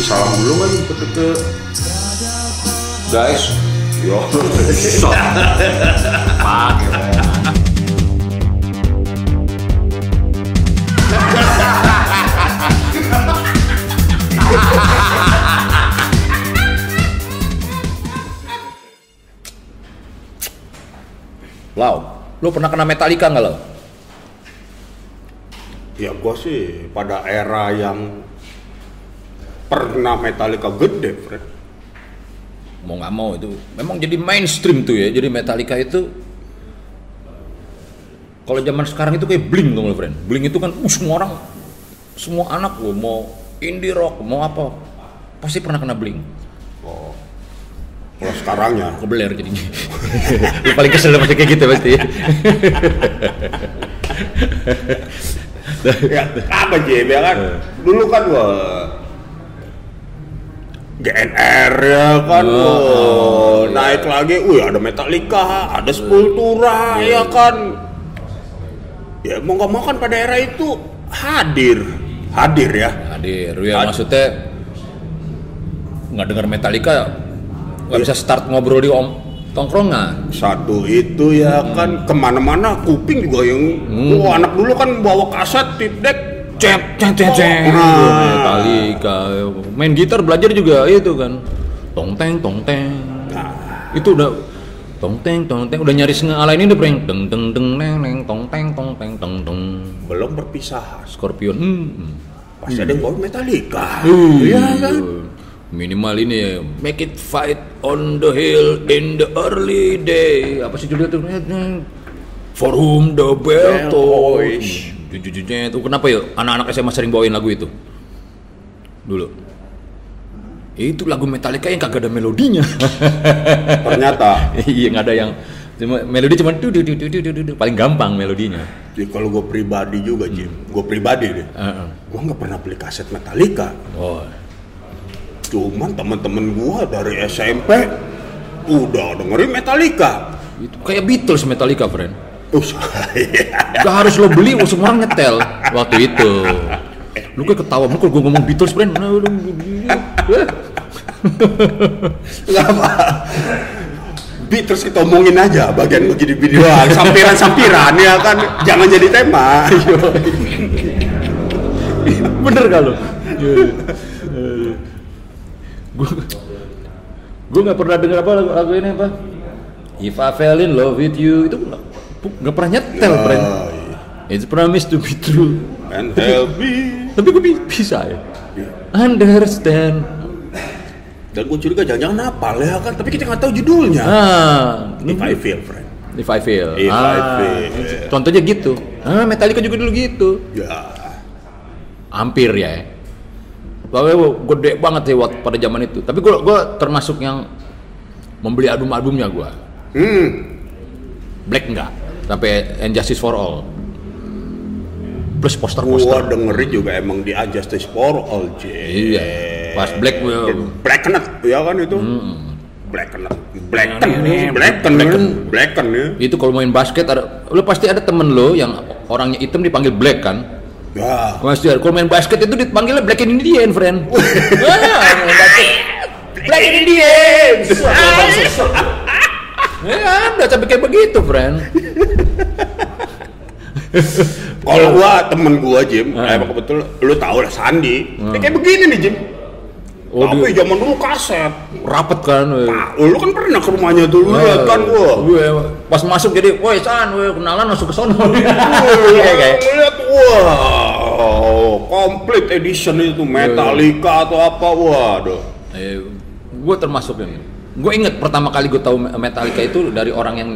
kasih salam dulu kan ke, ke guys. Yo. Lau, lu pernah kena Metallica nggak lo? ya gua sih pada era yang pernah Metallica gede Fred Mau nggak mau itu, memang jadi mainstream tuh ya. Jadi Metallica itu kalau zaman sekarang itu kayak Blink tuh friend. Blink itu kan uh, semua orang, semua anak lo mau indie rock, mau apa, pasti pernah kena Blink. oh kalau sekarangnya Kebeler jadinya. Lu paling kesel pasti kayak gitu pasti. ya apa Jim ya kan dulu kan wah GNR ya kan? Oh, iya. naik lagi. Wih ada Metallica ada Sepultura ya kan? Ya mau nggak mau kan pada era itu hadir. Hadir ya. Hadir, ya maksudnya nggak dengar Metallica nggak bisa start ngobrol di om tongkrongan. satu itu ya kan. Ke mana-mana kuping juga yang wah anak dulu kan bawa kaset tip deck Cet, cet, cet, cet. Nah. Metallica. Main gitar belajar juga itu kan. Tong teng, tong teng. nah, Itu udah tong teng, tong teng. Udah nyaris ngalahin ini udah prank. Teng teng teng neng neng tong teng, tong teng, tong teng. belum berpisahan Scorpion. Hmm. pasti ada yang bawa Metallica Hmm. iya kan Minimal ini ya, make it fight on the hill in the early day. Apa sih judulnya tuh? For whom the bell Bell tolls. Itu kenapa ya anak-anak SMA sering bawain lagu itu? Dulu. Itu lagu Metallica yang kagak ada melodinya. ternyata Iya nggak ada yang cuma melodi cuma du du du du du. paling gampang melodinya. Jadi kalau gue pribadi juga Jim, gue pribadi deh, Heeh. gue nggak pernah beli kaset Metallica. Oh. Cuman temen-temen gue dari SMP udah dengerin Metallica. Itu kayak Beatles Metallica, friend. Gak harus lo beli, semua orang nyetel waktu itu. Lu kayak ketawa, lu kalau gue ngomong Beatles, friend. Nah, udah, nggak apa. Beatles kita omongin aja bagian begini videoan, sampiran-sampiran ya kan, jangan jadi tema. Bener gak lo? Gue gue nggak pernah denger apa lagu, lagu ini apa? If I fell in love with you itu nggak pernah nyetel, Ya, friend. iya. It's promise to be true. And help me. Tapi gue bi- bisa ya. Ya. Understand. Dan gue curiga jangan-jangan hafal ya kan, tapi kita nggak tahu judulnya. Ah, If I feel, friend. If I fail. If I ah, fail. Contohnya gitu. Ah, Metallica juga dulu gitu. Ya, Hampir ya. Soalnya gede banget sih waktu pada zaman itu. Tapi gua gua termasuk yang membeli album-albumnya gua. hmm, Black enggak. Sampai And Justice for All. Plus gua poster-poster. dengerin juga emang di Justice for All, J. Iya. Pas Black gua- Blackened ya kan itu Blackened Blacken Blacken Blacken ya itu kalau main basket ada lu pasti ada temen lo yang orangnya hitam dipanggil black kan ya Mas Jar, kalau main basket itu dipanggilnya Black and Indian, friend. Wah, main basket. Black and Indians. Ya, udah sampai kayak begitu, friend. kalau gua temen gua Jim kayak kebetulan lu tau lah Sandi. Dia kayak begini nih Jim. Oh, tapi zaman dulu kaset. Rapet kan. nah, lu kan pernah ke rumahnya dulu lihat kan gua. Gue pas masuk jadi, woi San, woi kenalan masuk ke sono. Iya, kayak. lihat wow komplit edition itu Metallica atau apa waduh. Eh, gue termasuk ini. Gue inget pertama kali gue tahu Metallica itu dari orang yang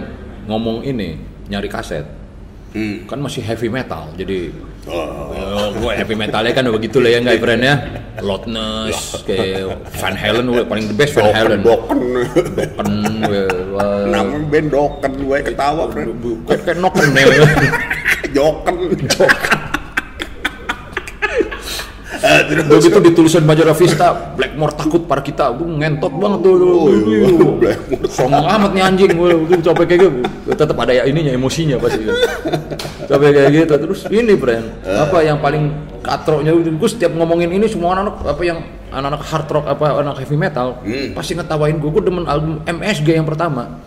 ngomong ini nyari kaset. hmm. Kan masih heavy metal, jadi Oh. Oh, gue heavy metalnya kan begitu lah ya nggak friend ya. Loudness kayak Van Halen gue paling the best Van Halen. Doken kan gue namanya band Doken gue ketawa friend kayak kayak noken ya Joken. Eh, terus begitu ditulisan majalah Vista Blackmore takut para kita. Gue ngentot banget tuh. Oh, iya, Blackmore. songong amat nih anjing. Gue gue capek kayak gitu. Tetap ada ya ininya emosinya pasti. Capek kayak gitu. Terus ini friend apa yang paling katroknya? Gue setiap ngomongin ini semua anak apa yang anak-anak hard rock apa anak heavy metal Hmm. pasti ngetawain gue gue demen album MSG yang pertama.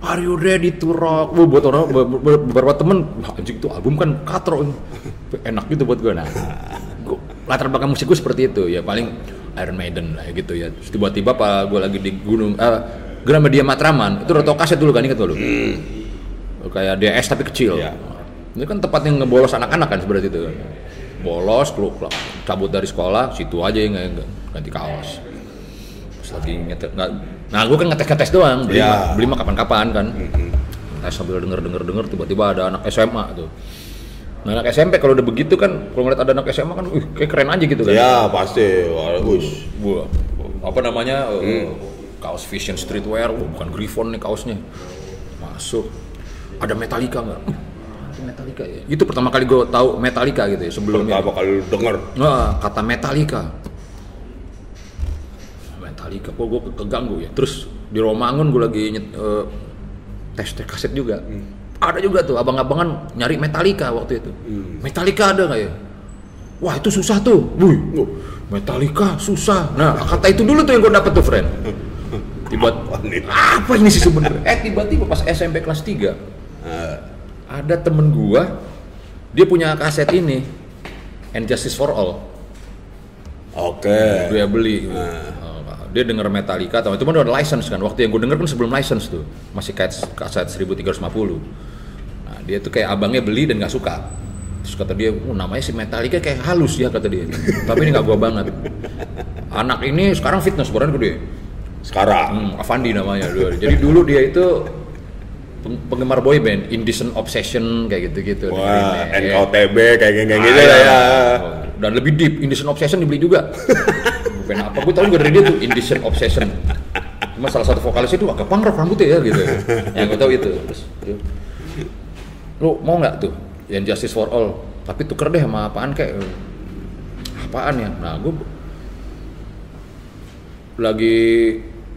Are you ready to rock? Wah, buat orang be- be- beberapa temen, anjing itu album kan katro ini. Enak gitu buat gue. Nah, gua- latar belakang musik gue seperti itu ya paling Iron Maiden lah gitu ya. Terus tiba-tiba pak gue lagi di gunung, eh, Gramedia Matraman itu roto kaset dulu kan inget lo? Kayak DS tapi kecil. Iya. Ini kan tempat yang ngebolos anak-anak kan seperti itu. Bolos, keluar, cabut dari sekolah, situ aja yang ganti kaos. Terus lagi ngetes, nah gue kan ngetes-ngetes doang, beli, Iya. mah, beli mah kapan-kapan kan. Tes sambil denger-denger-denger, tiba-tiba ada anak SMA tuh. Nah, anak SMP kalau udah begitu kan, kalau ngeliat ada anak SMA kan, wih kayak keren aja gitu kan. Ya pasti. Wah, Us. Gua, apa namanya, eh, kaos Vision Streetwear, wah, bukan Griffon nih kaosnya. Masuk, ada Metallica nggak? Uh, Metallica ya. Itu pertama kali gue tahu Metallica gitu ya sebelumnya. Pertama kali denger. Nah, kata Metallica. Metallica, kok gue keganggu ya. Terus di Romangun gue lagi nyet, eh, tes tes kaset juga. Ada juga tuh abang-abangan nyari Metallica waktu itu. Metallica ada nggak ya? Wah itu susah tuh. Wih, Metallica susah. Nah kata itu dulu tuh yang gue dapet tuh friend. Tiba nih. apa ini sih sebenarnya? Eh tiba-tiba pas SMP kelas 3 Eh, ada temen gua dia punya kaset ini And Justice for All Oke. dia beli Oh, dia denger Metallica atau itu kan udah license kan waktu yang gue denger kan sebelum license tuh masih kaset kaset 1350 nah dia tuh kayak abangnya beli dan nggak suka terus kata dia oh, namanya si Metallica kayak halus ya kata dia tapi ini nggak gua banget anak ini sekarang fitness badan gede Sekarang. Hmm, Avandi namanya dulu. Jadi dulu dia itu peng- penggemar boy band, Indecent Obsession kayak gitu-gitu. Wah, Dengerin, ya. NKTB kayak gini Ah, gitu iya. ya. Dan lebih deep, Indecent Obsession dibeli juga. Bukan apa, gue tau juga dari dia tuh Indecent Obsession. Cuma salah satu vokalis itu agak punk rock rambutnya ya gitu. Yang gue tau itu. Terus, lu mau nggak tuh yang Justice for All? Tapi tuker deh sama apaan kayak apaan ya? Nah, gue lagi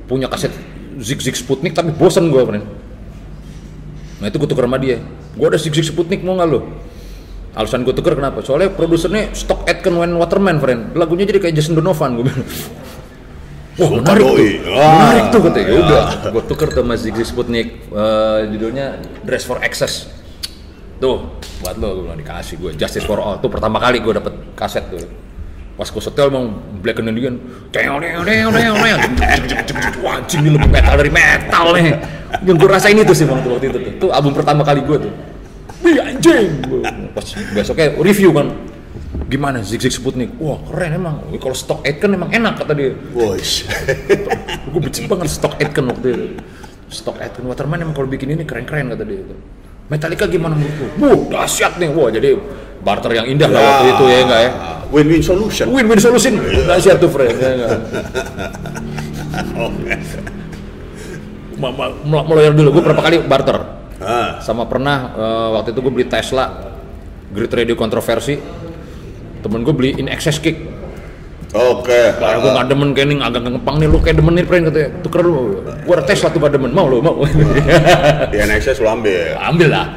punya kaset Zig Zig Sputnik tapi bosen gue friend. Nah itu gue tuker sama dia. Gue ada Zig Zig Sputnik mau nggak lo? Alasan gue tuker kenapa? Soalnya produsernya Stock Aitken When Waterman friend. Lagunya jadi kayak Jason Donovan gue bilang. Wah Suka menarik tuh. Wah. menarik tuh katanya. Ya udah, gue tuker tuh sama Zig Zig Sputnik. Eh, judulnya Dress for Access. Tuh, buat lo gue bilang dikasih gue Justice for All. Tuh pertama kali gue dapet kaset tuh. Pas gue setel emang Black and Indian, teo teo teo teo teo, wah anjing ini lebih metal dari metal nih. Yang gue rasain itu sih bang tuh waktu itu tuh. Tuh album pertama kali gue tuh. Wih anjing. Pas besoknya review kan. Gimana Zig Zig Sputnik? Wah keren emang. Kalau Stock Aitken emang enak kata dia. Wos. Gue benci banget Stock Aitken waktu itu. Stock Aitken Waterman emang kalau bikin ini keren-keren kata dia. Metallica gimana menurut lu? Wah dahsyat nih. Wah jadi barter yang indah lah waktu itu ya enggak ya? Win-win solution. Win-win solution. Dahsyat tuh friend. Ya, enggak? Ma- ma- mel- Meloyor dulu, gue berapa kali barter sama pernah eh, waktu itu gue beli Tesla Grid Radio kontroversi temen gue beli In Excess Kick Oke. karena gue nggak demen ini agak ngepang nih lu kayak demen nih friend katanya. Tuker lu. Gue ada Tesla tuh gak demen. Mau lu mau. Di NXS lu ambil. ambil lah.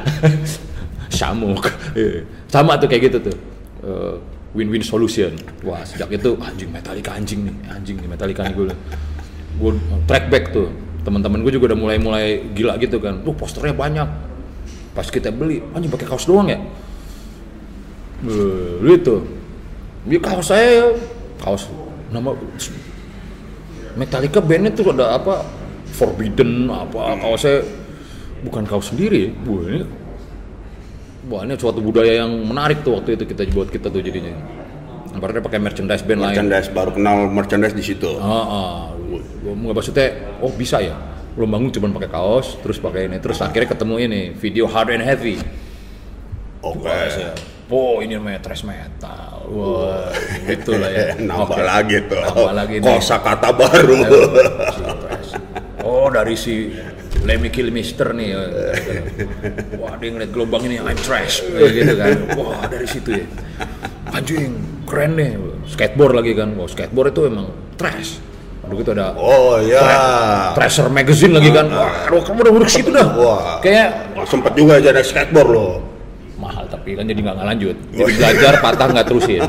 Samuk. Iya. sama tuh kayak gitu tuh. Eh, win-win solution. Wah sejak itu anjing Metallica anjing nih. Anjing nih Metallica nih gue gue track back tuh. Teman-teman gue juga udah mulai-mulai gila gitu kan. Tuh posternya banyak. Pas kita beli anjing pakai kaos doang ya? Eh, gitu ini kaos saya kaos. Nama Metallica bandnya tuh ada apa? Forbidden apa kaosnya bukan kaos sendiri wah ini wah ini suatu budaya yang menarik tuh waktu itu kita buat kita tuh jadinya. Ibaratnya pakai merchandise band lain. Merchandise baru kenal merchandise di situ. ah, ah. Gua nggak maksudnya oh bisa ya? Lo bangun cuma pakai kaos terus pakai ini. Terus akhirnya ketemu ini video hard and heavy. Oke. oh ini namanya thrash metal wah gitu lah ya Nambah lagi tuh. Nambah lagi nih. Kosa kata baru. Oh dari si Lemmy Kilmister nih ya. Wah dia ngeliat gelombang ini I'm trash gitu kan Wah dari situ ya Anjing keren nih Skateboard lagi kan Wah skateboard itu emang trash Aduh gitu ada Oh ya. Treasure Magazine lagi kan Wah aduh, kamu udah udah ke situ dah Wah. Kayak Sempet juga jadi skateboard lo. Kan jadi nggak lanjut jadi belajar patah nggak terusin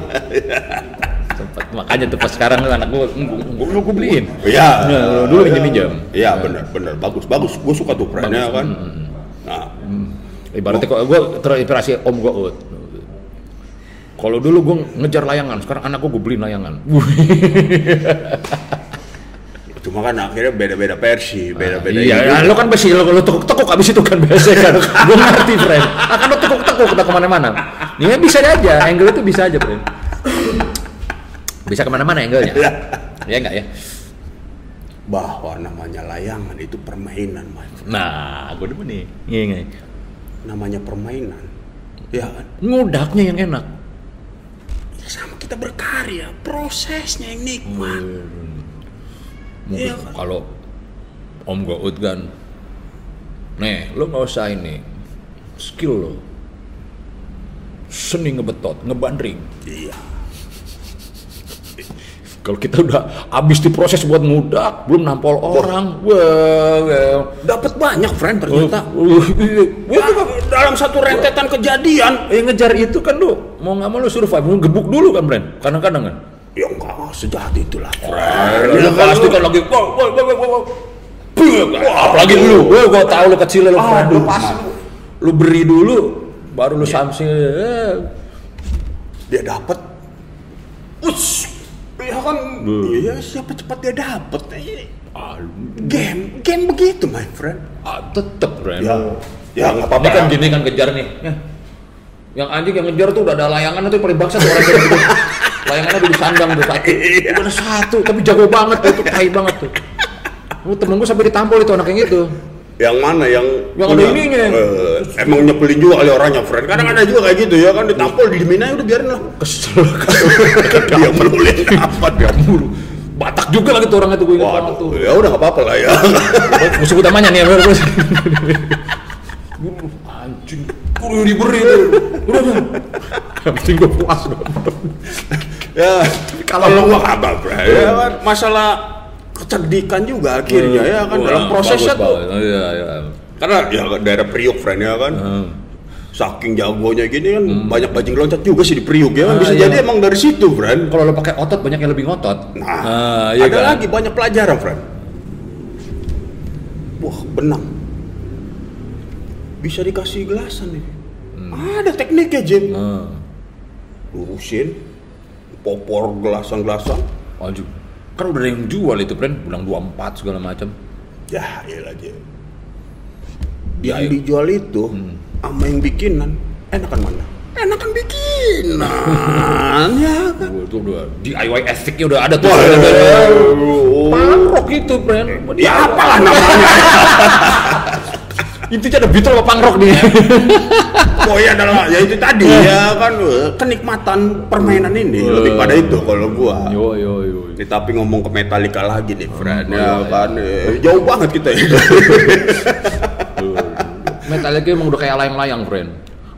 Sempet. Makanya tuh pas sekarang anak gue, gue gue beliin. Iya. Nah, dulu minjem minjem. Iya benar benar bagus bagus. Gue suka tuh brandnya kan. Nah, Ibaratnya kok gue terinspirasi om gue. Kalau dulu gue ngejar layangan, sekarang anak gue gue beliin layangan. cuma kan akhirnya beda-beda versi, beda-beda iya, ya, lo kan besi, lo, lo tekuk-tekuk abis itu kan biasa kan. gue ngerti, friend. Akan lo tekuk-tekuk udah ke mana-mana. Ini bisa aja, angle itu bisa aja, friend. Bisa ke mana-mana angle-nya. ya enggak ya? Bahwa namanya layangan itu permainan, Mas. Nah, gue demen nih. Iya, iya. Namanya permainan. Ya kan? Ngudaknya yang enak. Ya sama kita berkarya, prosesnya yang nikmat. Mungkin Iya, kalau om gue Ut kan, nih lo nggak usah ini skill lo, seni ngebetot, ngebandring. Iya. Kalau kita udah habis diproses buat ngudak, belum nampol orang, wah, wah. Dapat banyak, friend ternyata. Uh, iya. Nah, dalam satu rentetan kejadian. yang ngejar itu kan lo mau nggak mau lo survive, mau gebuk dulu kan, Bren? Kadang-kadang kan. Ya enggak sejahat itulah, friend. Ya, kan, pasti kan lagi, wow, wow, wow, wow. Buh, apalagi lu, wah gua tahu lu kecil lu, Ah, lu pas, lu beri dulu, baru lu samsil, eh. dia dapat. Us, ya kan, iya siapa cepat dia dapat. Eh, Ah, Game, game begitu, my friend. ah, tetep, Ren. Ya, ya nggak apa-apa. Ini kan gini kan kejar nih. Ya. Yang anjing yang ngejar tuh udah ada layangan itu paling baksa tuh orang kayak gitu. Layangannya udah disandang tuh satu. Iya. Ada satu, tapi jago banget tuh, tuh tai banget tuh. Lu temen gue sampai ditampol itu anak yang gitu. Yang mana yang Yang ada ininya. eh, emang nyebelin juga kali orangnya, friend. Kadang ada juga kayak gitu ya kan ditampol di mina udah biarin lah. Kesel, Dia melulin apa dia mulu. Batak juga lagi tuh orang itu gue ingat banget tuh. Ya udah nggak apa-apa lah ya. Musuh utamanya nih ya, kudu diberi tuh. Udah udah. Yang penting gue puas gue. ya, kalau lu nggak apa, friend. Ya kan masalah kecerdikan juga akhirnya ya kan dalam prosesnya tuh. banget. Iya iya. Karena ya daerah Priok, friend ya kan. Hmm. Saking jagonya gini kan banyak bajing loncat juga sih di Priok ya kan. Ah, Bisa iya. jadi emang dari situ, friend. Kalau lo pakai otot banyak yang lebih ngotot. Nah, Ah, iya ada kan? lagi banyak pelajaran, friend. Wah, benang. Bisa dikasih gelasan nih. Ada tekniknya, Jim. Ah. Lurusin, popor gelasan-gelasan. Anjing. Kan udah ada yang jual itu, Pren. Bilang 24 segala macam. Ya, iyalah, Jim. Ya, Yang iya. dijual itu sama yang bikinan, enakan mana? Enakan bikinan, ya kan? Itu udah DIY ethicnya udah ada tuh. Pangrok itu, Pren. Ya apalah namanya. Intinya ada Beatle apa pangrok nih. Oh ya adalah ya itu tadi ya kan eh, kenikmatan permainan ini lebih pada itu kalau gua. yo yo yo. Ini tapi ngomong ke Metallica lagi nih, friend. iya, Ya iya. kan eh, jauh banget kita ya. Metallica emang udah kayak layang-layang, friend.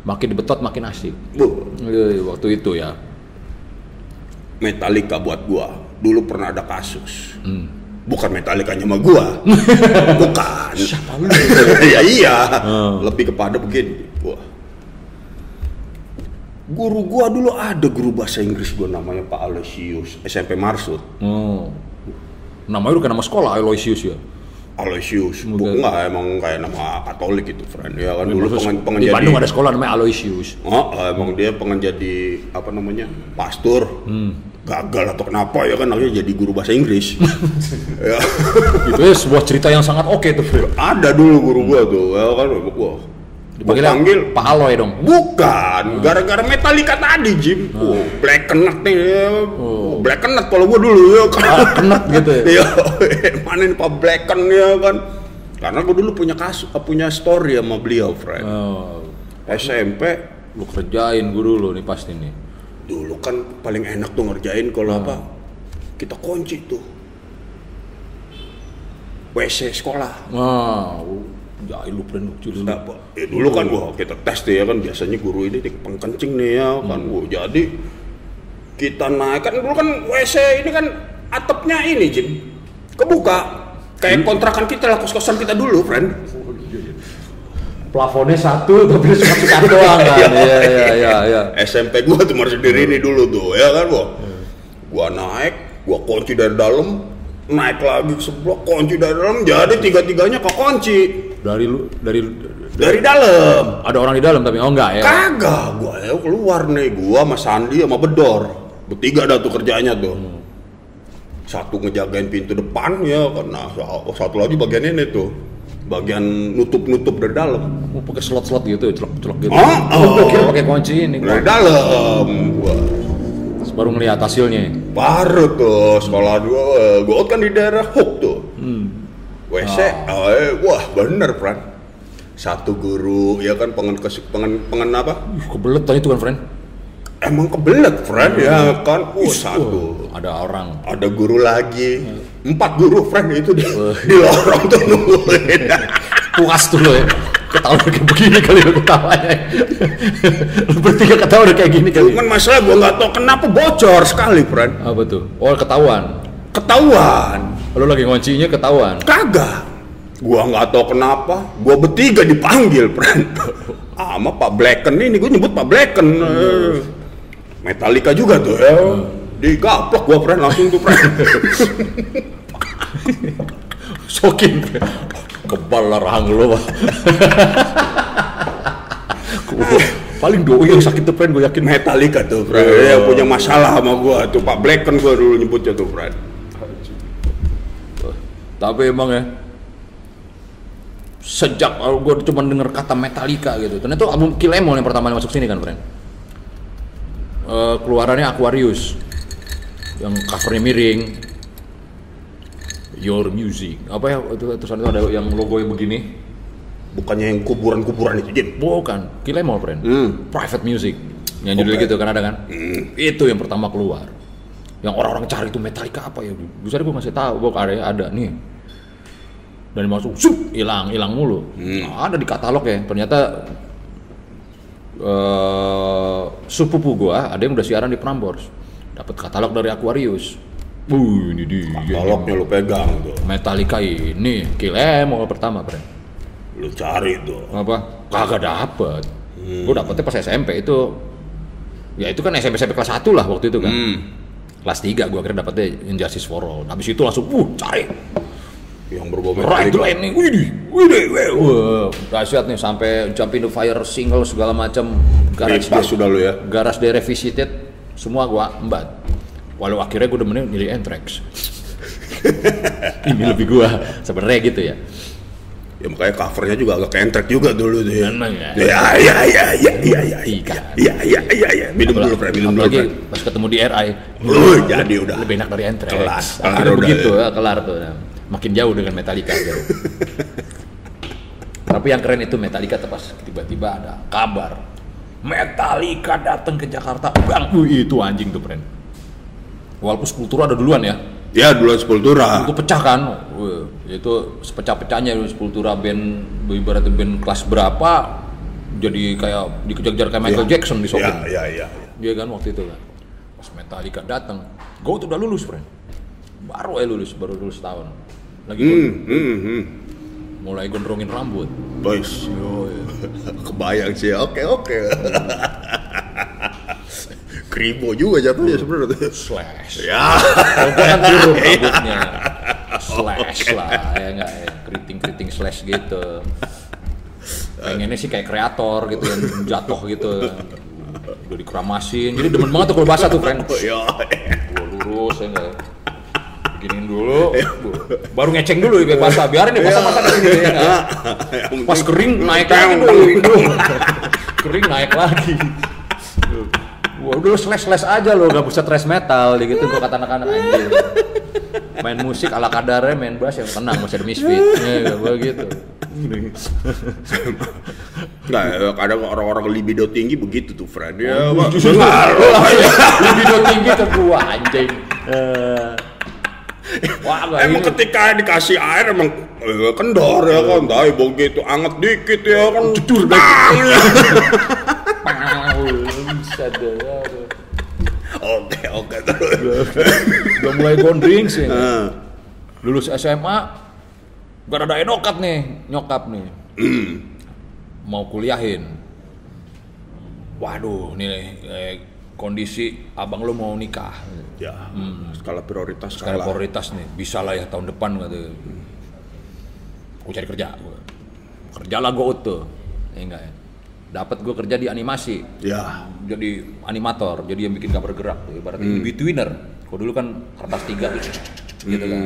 Makin dibetot makin asik. Bu, Iya, iya, waktu itu ya. Metallica buat gua dulu pernah ada kasus. Hmm. Bukan Metallica sama gua. Bukan. Siapa lu? ya iya. Hmm. Lebih kepada begini. Wah. Guru gua dulu ada guru bahasa Inggris gua namanya Pak Aloysius SMP Marsud. Oh. Namanya udah nama sekolah Aloysius ya. Aloysius, bukan enggak emang kayak nama Katolik itu, friend. Ya kan dulu pengen, pengen di jadi Bandung ada sekolah namanya Aloysius. Oh, emang dia pengen jadi apa namanya? pastor. Hmm. Gagal atau kenapa ya kan akhirnya jadi guru bahasa Inggris. ya. itu ya sebuah cerita yang sangat oke tuh, Fred. Ada dulu guru gua tuh, ya kan gua Dipanggilnya panggil Pak Aloy dong. Bukan, gara-gara Metallica tadi, Jim. Oh, Black Kenneth nih. ya. Oh, Black Kenneth kalau gua dulu ya kan. Ah, Kenneth gitu ya? Iya, mana nih Pak Blacken ya kan. Karena gua dulu punya kasus, punya story sama beliau, friend. Oh, SMP lu kerjain guru lu nih pasti nih. Dulu kan paling enak tuh ngerjain kalau apa kita kunci tuh. WC sekolah. Wah, jahil lu lucu dulu. Nah, ya dulu kan wah kita tes deh ya kan biasanya guru ini di pengkencing nih ya kan. Wah jadi kita naik kan dulu kan WC ini kan atapnya ini Jim kebuka. Kayak kontrakan kita lah kos-kosan kita dulu friend Plafonnya satu tapi cuma sekat doang kan. Iya. Iya iya iya. SMP gua tuh masih diri ini dulu tuh ya kan wah gua naik gua kunci dari dalam naik lagi ke sebelah kunci dari dalam jadi tiga tiganya kekunci. Dari lu dari dari dalam. Ada orang di dalam tapi oh enggak ya. kagak gua ya keluar nih gua sama Sandi sama Bedor. Bertiga dah tuh kerjanya tuh. Satu ngejagain pintu depan ya karena satu lagi bagian ini tuh bagian nutup-nutup dari dalam Mau pakai slot-slot gitu, celok-celok gitu. Ah, Oh, oh. kira pakai kunci ini. dari dalam gua Terus baru ngelihat hasilnya. baru tuh sekolah dua gua kan di daerah Hook tuh WC oh, eh, wah bener Fran satu guru ya kan pengen kesik pengen pengen apa kebelet tadi itu kan, friend. Emang kebelet Fran ya kan? Uh, satu. Wah, ada orang. ada guru lagi. Empat guru friend itu di, di lorong tuh nungguin. Puas tuh lo ya. Ketawa udah kayak begini kali lo ketawanya. lo bertiga ketawa udah kayak gini kali. cuman masalah gua nggak tahu kenapa bocor sekali friend. Apa tuh? Oh, ketahuan. ketahuan. Lo lagi ngoncinya ketahuan. kagak. Gua nggak tahu kenapa. Gua bertiga dipanggil friend. Sama Pak Blacken ini gua nyebut Pak Blacken. Eh, Metallica juga tuh ya digaplok gua friend langsung tuh friend Sokin. Kebal lah rahang lo. Gua- Paling doi yang sakit tuh, friend. Gue yakin. Metallica tuh friend yang punya masalah sama gua tuh Pak Blacken gua dulu nyebutnya tuh friend Tapi emang ya sejak gue cuma denger kata Metallica gitu. Ternyata album Kill Em All yang pertama masuk sini kan, friend. Eh, keluarannya Aquarius yang covernya miring. Your Music. Apa ya itu tulisan itu ada yang logonya begini? bukannya yang kuburan-kuburan itu Jin Bukan, All, friend. Hmm. Private Music. Yang judulnya Oke. gitu kan ada kan? Itu yang pertama keluar. Yang orang-orang cari itu Metallica apa ya? Bisa gue masih tahu, gue ada ada nih. Dan masuk, sup, hilang, hilang mulu. Nah, ada di katalog ya. Ternyata eh sepupu gua ada yang udah siaran di Prambors. Dapat katalog dari Aquarius. Uh, ini dia. Toloknya lu pegang tuh Metallica ini, Kill Em pertama, friend lu cari tuh apa? Kagak dapet. Gue dapetnya pas SMP itu. Ya itu kan SMP SMP kelas 1 lah waktu itu kan. Hmm. kelas 3 gue akhirnya dapetnya Injustice for All. Habis itu langsung uh cari yang berbau right Metallica line nih widih widih widih. wah dahsyat nih sampai Jump in the Fire single segala macam. Garage Pas Day- sudah lu ya. garage Day revisited. Semua gua embat. Walau akhirnya gue demennya milih Anthrax. Ini lebih gua sebenarnya gitu ya. Ya makanya covernya juga agak kentrek juga dulu tuh ya. Emang ya? ya ya ya ya ya ya Tiga. ya ya ya ya. Minum dulu Fred minum dulu Fred. pas ketemu di RI Uh, jadi udah. Lebih enak dari Anthrax. Kelar, kelar akhirnya udah. begitu ya, kelar tuh makin jauh dengan Metallica gitu. tapi yang keren itu Metallica tuh pas tiba-tiba ada kabar Metallica datang ke Jakarta bang Wih, itu anjing tuh friend walaupun Sepultura ada duluan ya ya duluan Sepultura itu pecah kan Wih, itu sepecah-pecahnya Sepultura band ibaratnya band kelas berapa jadi kayak dikejar-kejar kayak Michael Ya. Jackson di Sokin ya ya ya Dia kan waktu itu kan. Pas Metallica datang, gue tuh udah lulus, friend. Baru aja lulus, baru lulus tahun. Lagi gua hmm hmm hmm mulai gondrongin rambut. boys Yo, kebayang sih oke oke kribo juga jatuhnya sebenarnya tuh. slash. ya Kalau kan turun rambutnya. Slash lah, ya enggak ya. Keriting-keriting slash gitu. Pengennya sih kayak kreator gitu yang jatuh gitu. Udah dikeramasin. Jadi demen banget tuh kalau basah tuh, friend. ya Gua lurus ya enggak. Beginiin dulu, baru ngeceng dulu ya basah. Biarin deh basah-basah di sini ya enggak? Pas kering naik lagi dulu. kering naik lagi. Wah udah lu slash-slash aja lo, gak bisa trash metal gitu gua kata anak-anak anjir. Main musik ala kadarnya, main bass yang tenang, masih ada misfit. Ya, gua gitu. Nggak, ya, kadang orang-orang libido tinggi begitu tuh friend ya Pak. Libido tinggi ke gua anjing. Eh. Wah, emang ini. ketika dikasih air emang eh, kendor ya kan tapi begitu anget dikit ya kan Jedur Bang! Aduh. oke oke terus Udah mulai gondring sih. Eh, lulus SMA gak ada enokat nih nyokap nih mau kuliahin waduh nih eh, kondisi abang lo mau nikah. Ya, skala prioritas sekarang skala. prioritas nih bisa lah ya tahun depan gitu gue cari kerja kerja lah gue tuh ya enggak ya? Dapat gue kerja di animasi. Ya, jadi animator jadi yang bikin gambar gerak tuh ibaratnya in betweener. Kalau dulu kan kertas tiga gitu kan.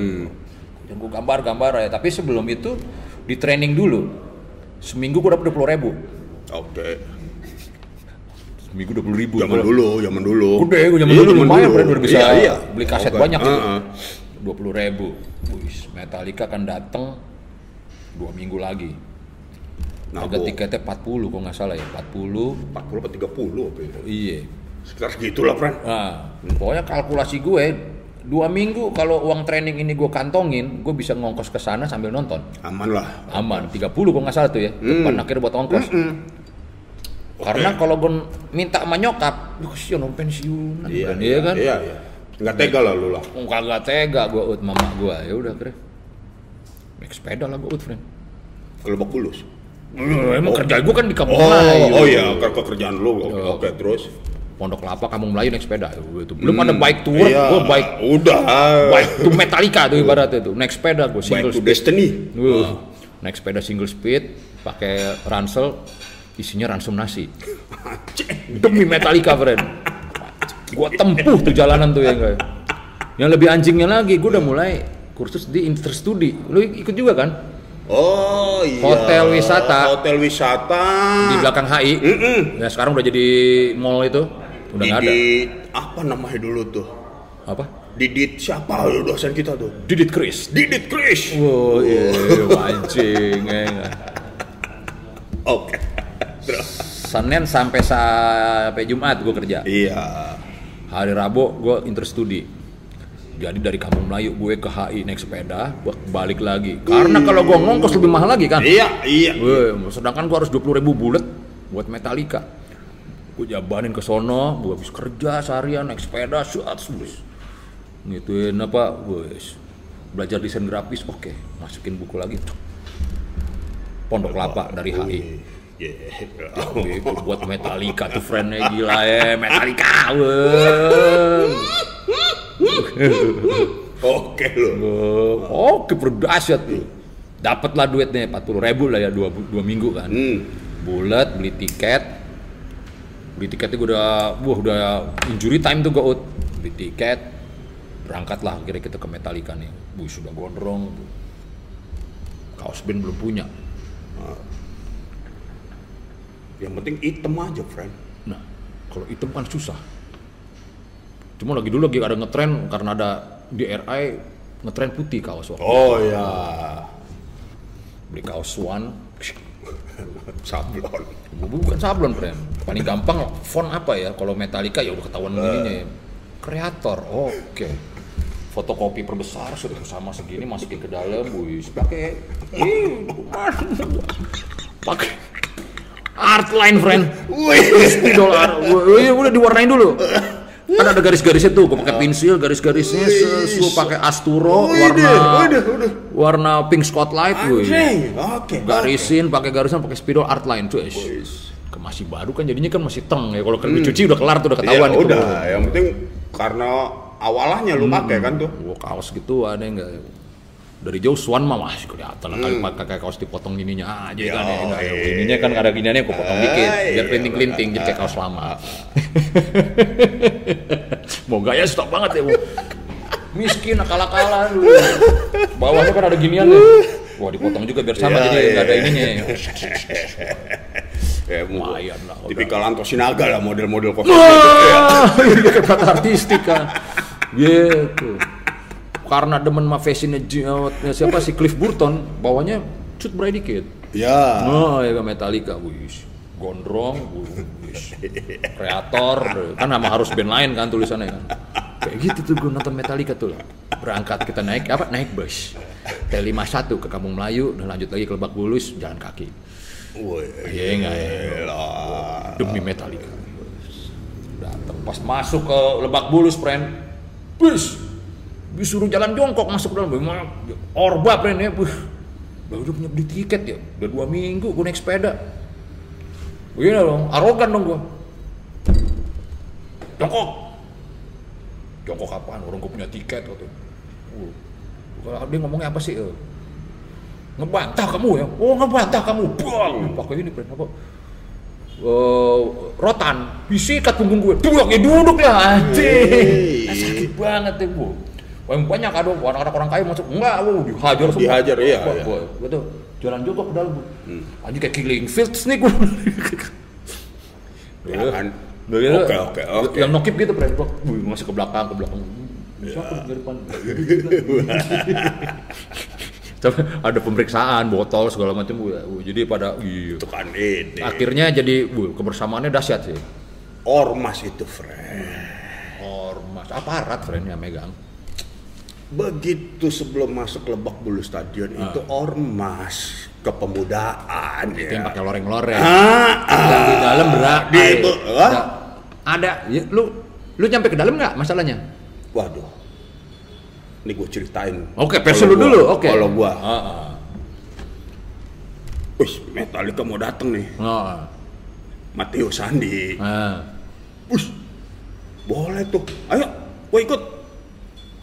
Yang gue gambar gambar ya tapi sebelum itu di training dulu seminggu gue dapat dua puluh ribu. Oke. Seminggu dua puluh ribu Zaman dulu, zaman dulu. Gede, gue zaman Iya, dulu lumayan, Bro, udah bisa Iya, iya. beli kaset Oke. banyak gitu. Dua puluh ribu. Wih, Metallica kan datang dua minggu lagi. Nah, Harga tiketnya 40 kalau nggak salah ya, 40. 40 apa 30 apa itu? Iya. Sekitar gitulah, friend. Nah, pokoknya kalkulasi gue dua minggu kalau uang training ini gue kantongin, gue bisa ngongkos ke sana sambil nonton. Aman lah. Aman, 30 kalau nggak salah tuh ya. Depan akhirnya buat ongkos. Karena kalau gue minta sama nyokap, duh kesian dong pensiunan Iya, kan, iya kan? Iya, iya. Enggak tega lah lu lah. Oh, kagak tega gue ut mama gue ya udah keren naik sepeda lah gue ut friend Ke Lebak Bulus. emang kerja gue kan di kampung Oh, Melayu oh iya, ke pekerjaan lu. Oke, Oh. oke, terus. Pondok Kelapa Kampung Melayu naik sepeda gitu. belum ada bike to work Iya, gue bike Udah. bike to Metallica tuh ibaratnya tuh naik sepeda gue Bike single to speed destiny. Wuh, naik sepeda single speed pakai ransel isinya ransum nasi demi Metallica friend gue tempuh tuh jalanan tuh ya enggak yang lebih anjingnya lagi gue udah mulai kursus di Interstudi lu ikut juga kan Oh iya. Hotel wisata. Hotel wisata. di belakang HI. Ya sekarang udah jadi mall itu. Udah nggak ada. Apa namanya dulu tuh? Apa? Didit siapa lu dosen kita tuh? Didit Chris. Didit Chris. Oh iya, mancing. ya nggak? Terus. Senin sampai sampai Jumat gue kerja. Iya. Hari Rabu gue interstudi. Jadi dari Kampung Melayu gue ke HI naik sepeda, gue balik lagi. Karena kalau gue ngongkos lebih mahal lagi kan. Iya, iya. Weh, sedangkan gua harus 20 ribu bulat buat Metallica. Gue jabanin ke sono, gue habis kerja seharian naik sepeda, suat bos. Ngituin apa, wes. Belajar desain grafis, oke. Masukin buku lagi. Pondok Kelapa dari HI. Iya. Gitu, buat Metallica tuh friendnya gila ya, Metallica. Oke lu. Oke, berdahsyat tuh. Dapatlah duitnya 40 ribu lah ya dua, dua minggu kan. Hmm. bulat beli tiket beli tiketnya gue udah wah udah injury time tuh gue beli tiket berangkat lah akhirnya kita ke Metallica nih bu sudah gondrong kaos band belum punya Yang penting item aja, friend. nah kalau hitam kan susah. Cuma lagi dulu lagi ada ngetren karena ada di RI ngetren putih kaos waktu Oh ya. beli kaos Swan. Sablon. bukan sablon friend. Paling gampang font apa ya? Kalau Metallica ya udah ketahuan ininya ya kreator oke. Fotokopi perbesar sudah sama segini masukin ke dalam wis pakai pakai art line friend. Spidol art. Wih, udah diwarnain dulu. Kan ada garis-garisnya tuh gue pakai pensil garis-garisnya sesuai pakai asturo warna warna pink spotlight wih. Oke. garisin pakai garisan pakai spidol art line tuh masih baru kan jadinya kan masih teng ya. Kalau kan dicuci udah kelar tuh udah Iya, ketahuan itu. udah. Yang penting karena awalnya lu pakai kan tuh. Wah, kaos gitu ada enggak dari jauh Swan mah masih kelihatan lah kali pakai kaos dipotong gininya aja kan ya iya. ininya kan ada giniannya aku potong dikit Ah, biar iya, kelinting-kelinting jadi kayak kaos lama mau gaya stop banget ya mau miskin akal-akalan lu bawahnya kan ada ginian ya wah dipotong juga biar sama Iya, jadi nggak ada iya. ininya Ya, lumayan lah tipikal Anto Sinaga lah model-model kostum. Ya. Wah, ini kayak kata artistik kan. Gitu. Karena demen sama fashionnya J- eh, siapa sih Cliff Burton, bawahnya cut bray dikit. Ya. Oh, ya Metallica, wis. Gondrong, wis. Kreator, kan nama harus band lain kan tulisannya kan. Kayak gitu tuh gue nonton Metallica tuh. Berangkat kita naik apa? Naik bus. T51 ke Kampung Melayu dan lanjut lagi ke Lebak Bulus jalan kaki. Woi. Iya enggak ya demi Metallica. Datang pas masuk ke Lebak Bulus, friend. Bis, disuruh jalan jongkok masuk ke dalam. Orba, friend ya. Wih, Udah udah punya beli tiket ya. Udah dua minggu gue naik sepeda. Begini dong, arogan dong gue. jongkok jongkok apaan orang gue punya tiket waktu uh, kalau dia ngomongnya apa sih eh? ngebantah kamu ya oh ngebantah kamu buang pakai ini friend apa Eh, rotan disikat punggung gue buang ya duduk lah anjing Wih. sakit banget tuh bu Wah, banyak aduh anak-anak orang kaya masuk enggak bu dihajar semua Dihajar, iya, Gua- iya. gua- gua tuh jalan jongkok ke dalam bu anjing kayak killing fields nih gue Ya kan? Udah gitu, Oke, oke, oke. Yang nokip gitu, Pren. Wih, masih ke belakang, ke belakang. Siapa di depan? Ada pemeriksaan, botol segala macam. Wih, Jadi pada iya. Itu kan ini. Akhirnya jadi wih, kebersamaannya dahsyat sih. Ormas itu, friend. Ormas, aparat friend yang megang. Begitu sebelum masuk Lebak Bulus Stadion itu ormas kepemudaan Itu ya. yang pakai loreng-loreng. Ah, ah. Di dalam berak. Di- ah? ada. Ya, lu lu nyampe ke dalam nggak masalahnya? Waduh. Ini gue ceritain. Oke, Kalau lu dulu. Oke. Kalau gua, Ah, ah. wih, Metallica mau dateng nih. Ah, Matteo Sandi. ah. Wih, boleh tuh. Ayo, gua ikut.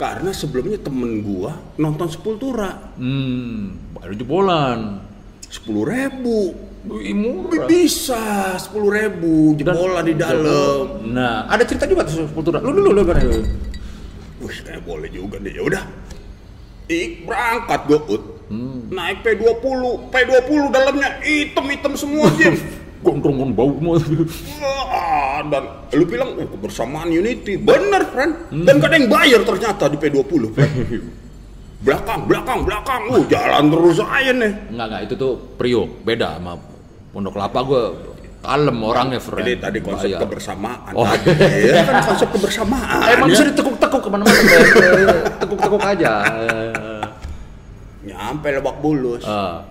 Karena sebelumnya temen gua nonton Sepultura. Hmm, baru jebolan. Sepuluh ribu. Wih, murah. Bisa sepuluh ribu jebolan di dalam. Nah, ada cerita juga tuh Sepultura. Lu dulu lu kan. Wih, kayak boleh juga nih. Ya udah. Ik berangkat gue Ut. Hmm. Naik P20, P20 dalamnya hitam-hitam semua Jim. Gondrong gondrong bau. Wah, dan lu bilang oh, kebersamaan unity. Bener, friend. Hmm. Dan gak ada yang bayar ternyata di P20, friend. belakang, belakang, belakang. Uh, jalan terus aja nih. Enggak enggak itu tuh Priok, beda sama Pondok Kelapa gua kalem orangnya, friend. Ini tadi konsep Bayar. kebersamaan. Oh. tadi. Ya kan konsep kebersamaan. Emang ya. bisa ditekuk-tekuk ke mana-mana, tekuk-tekuk aja. Nyampe Lebak Bulus. Ah.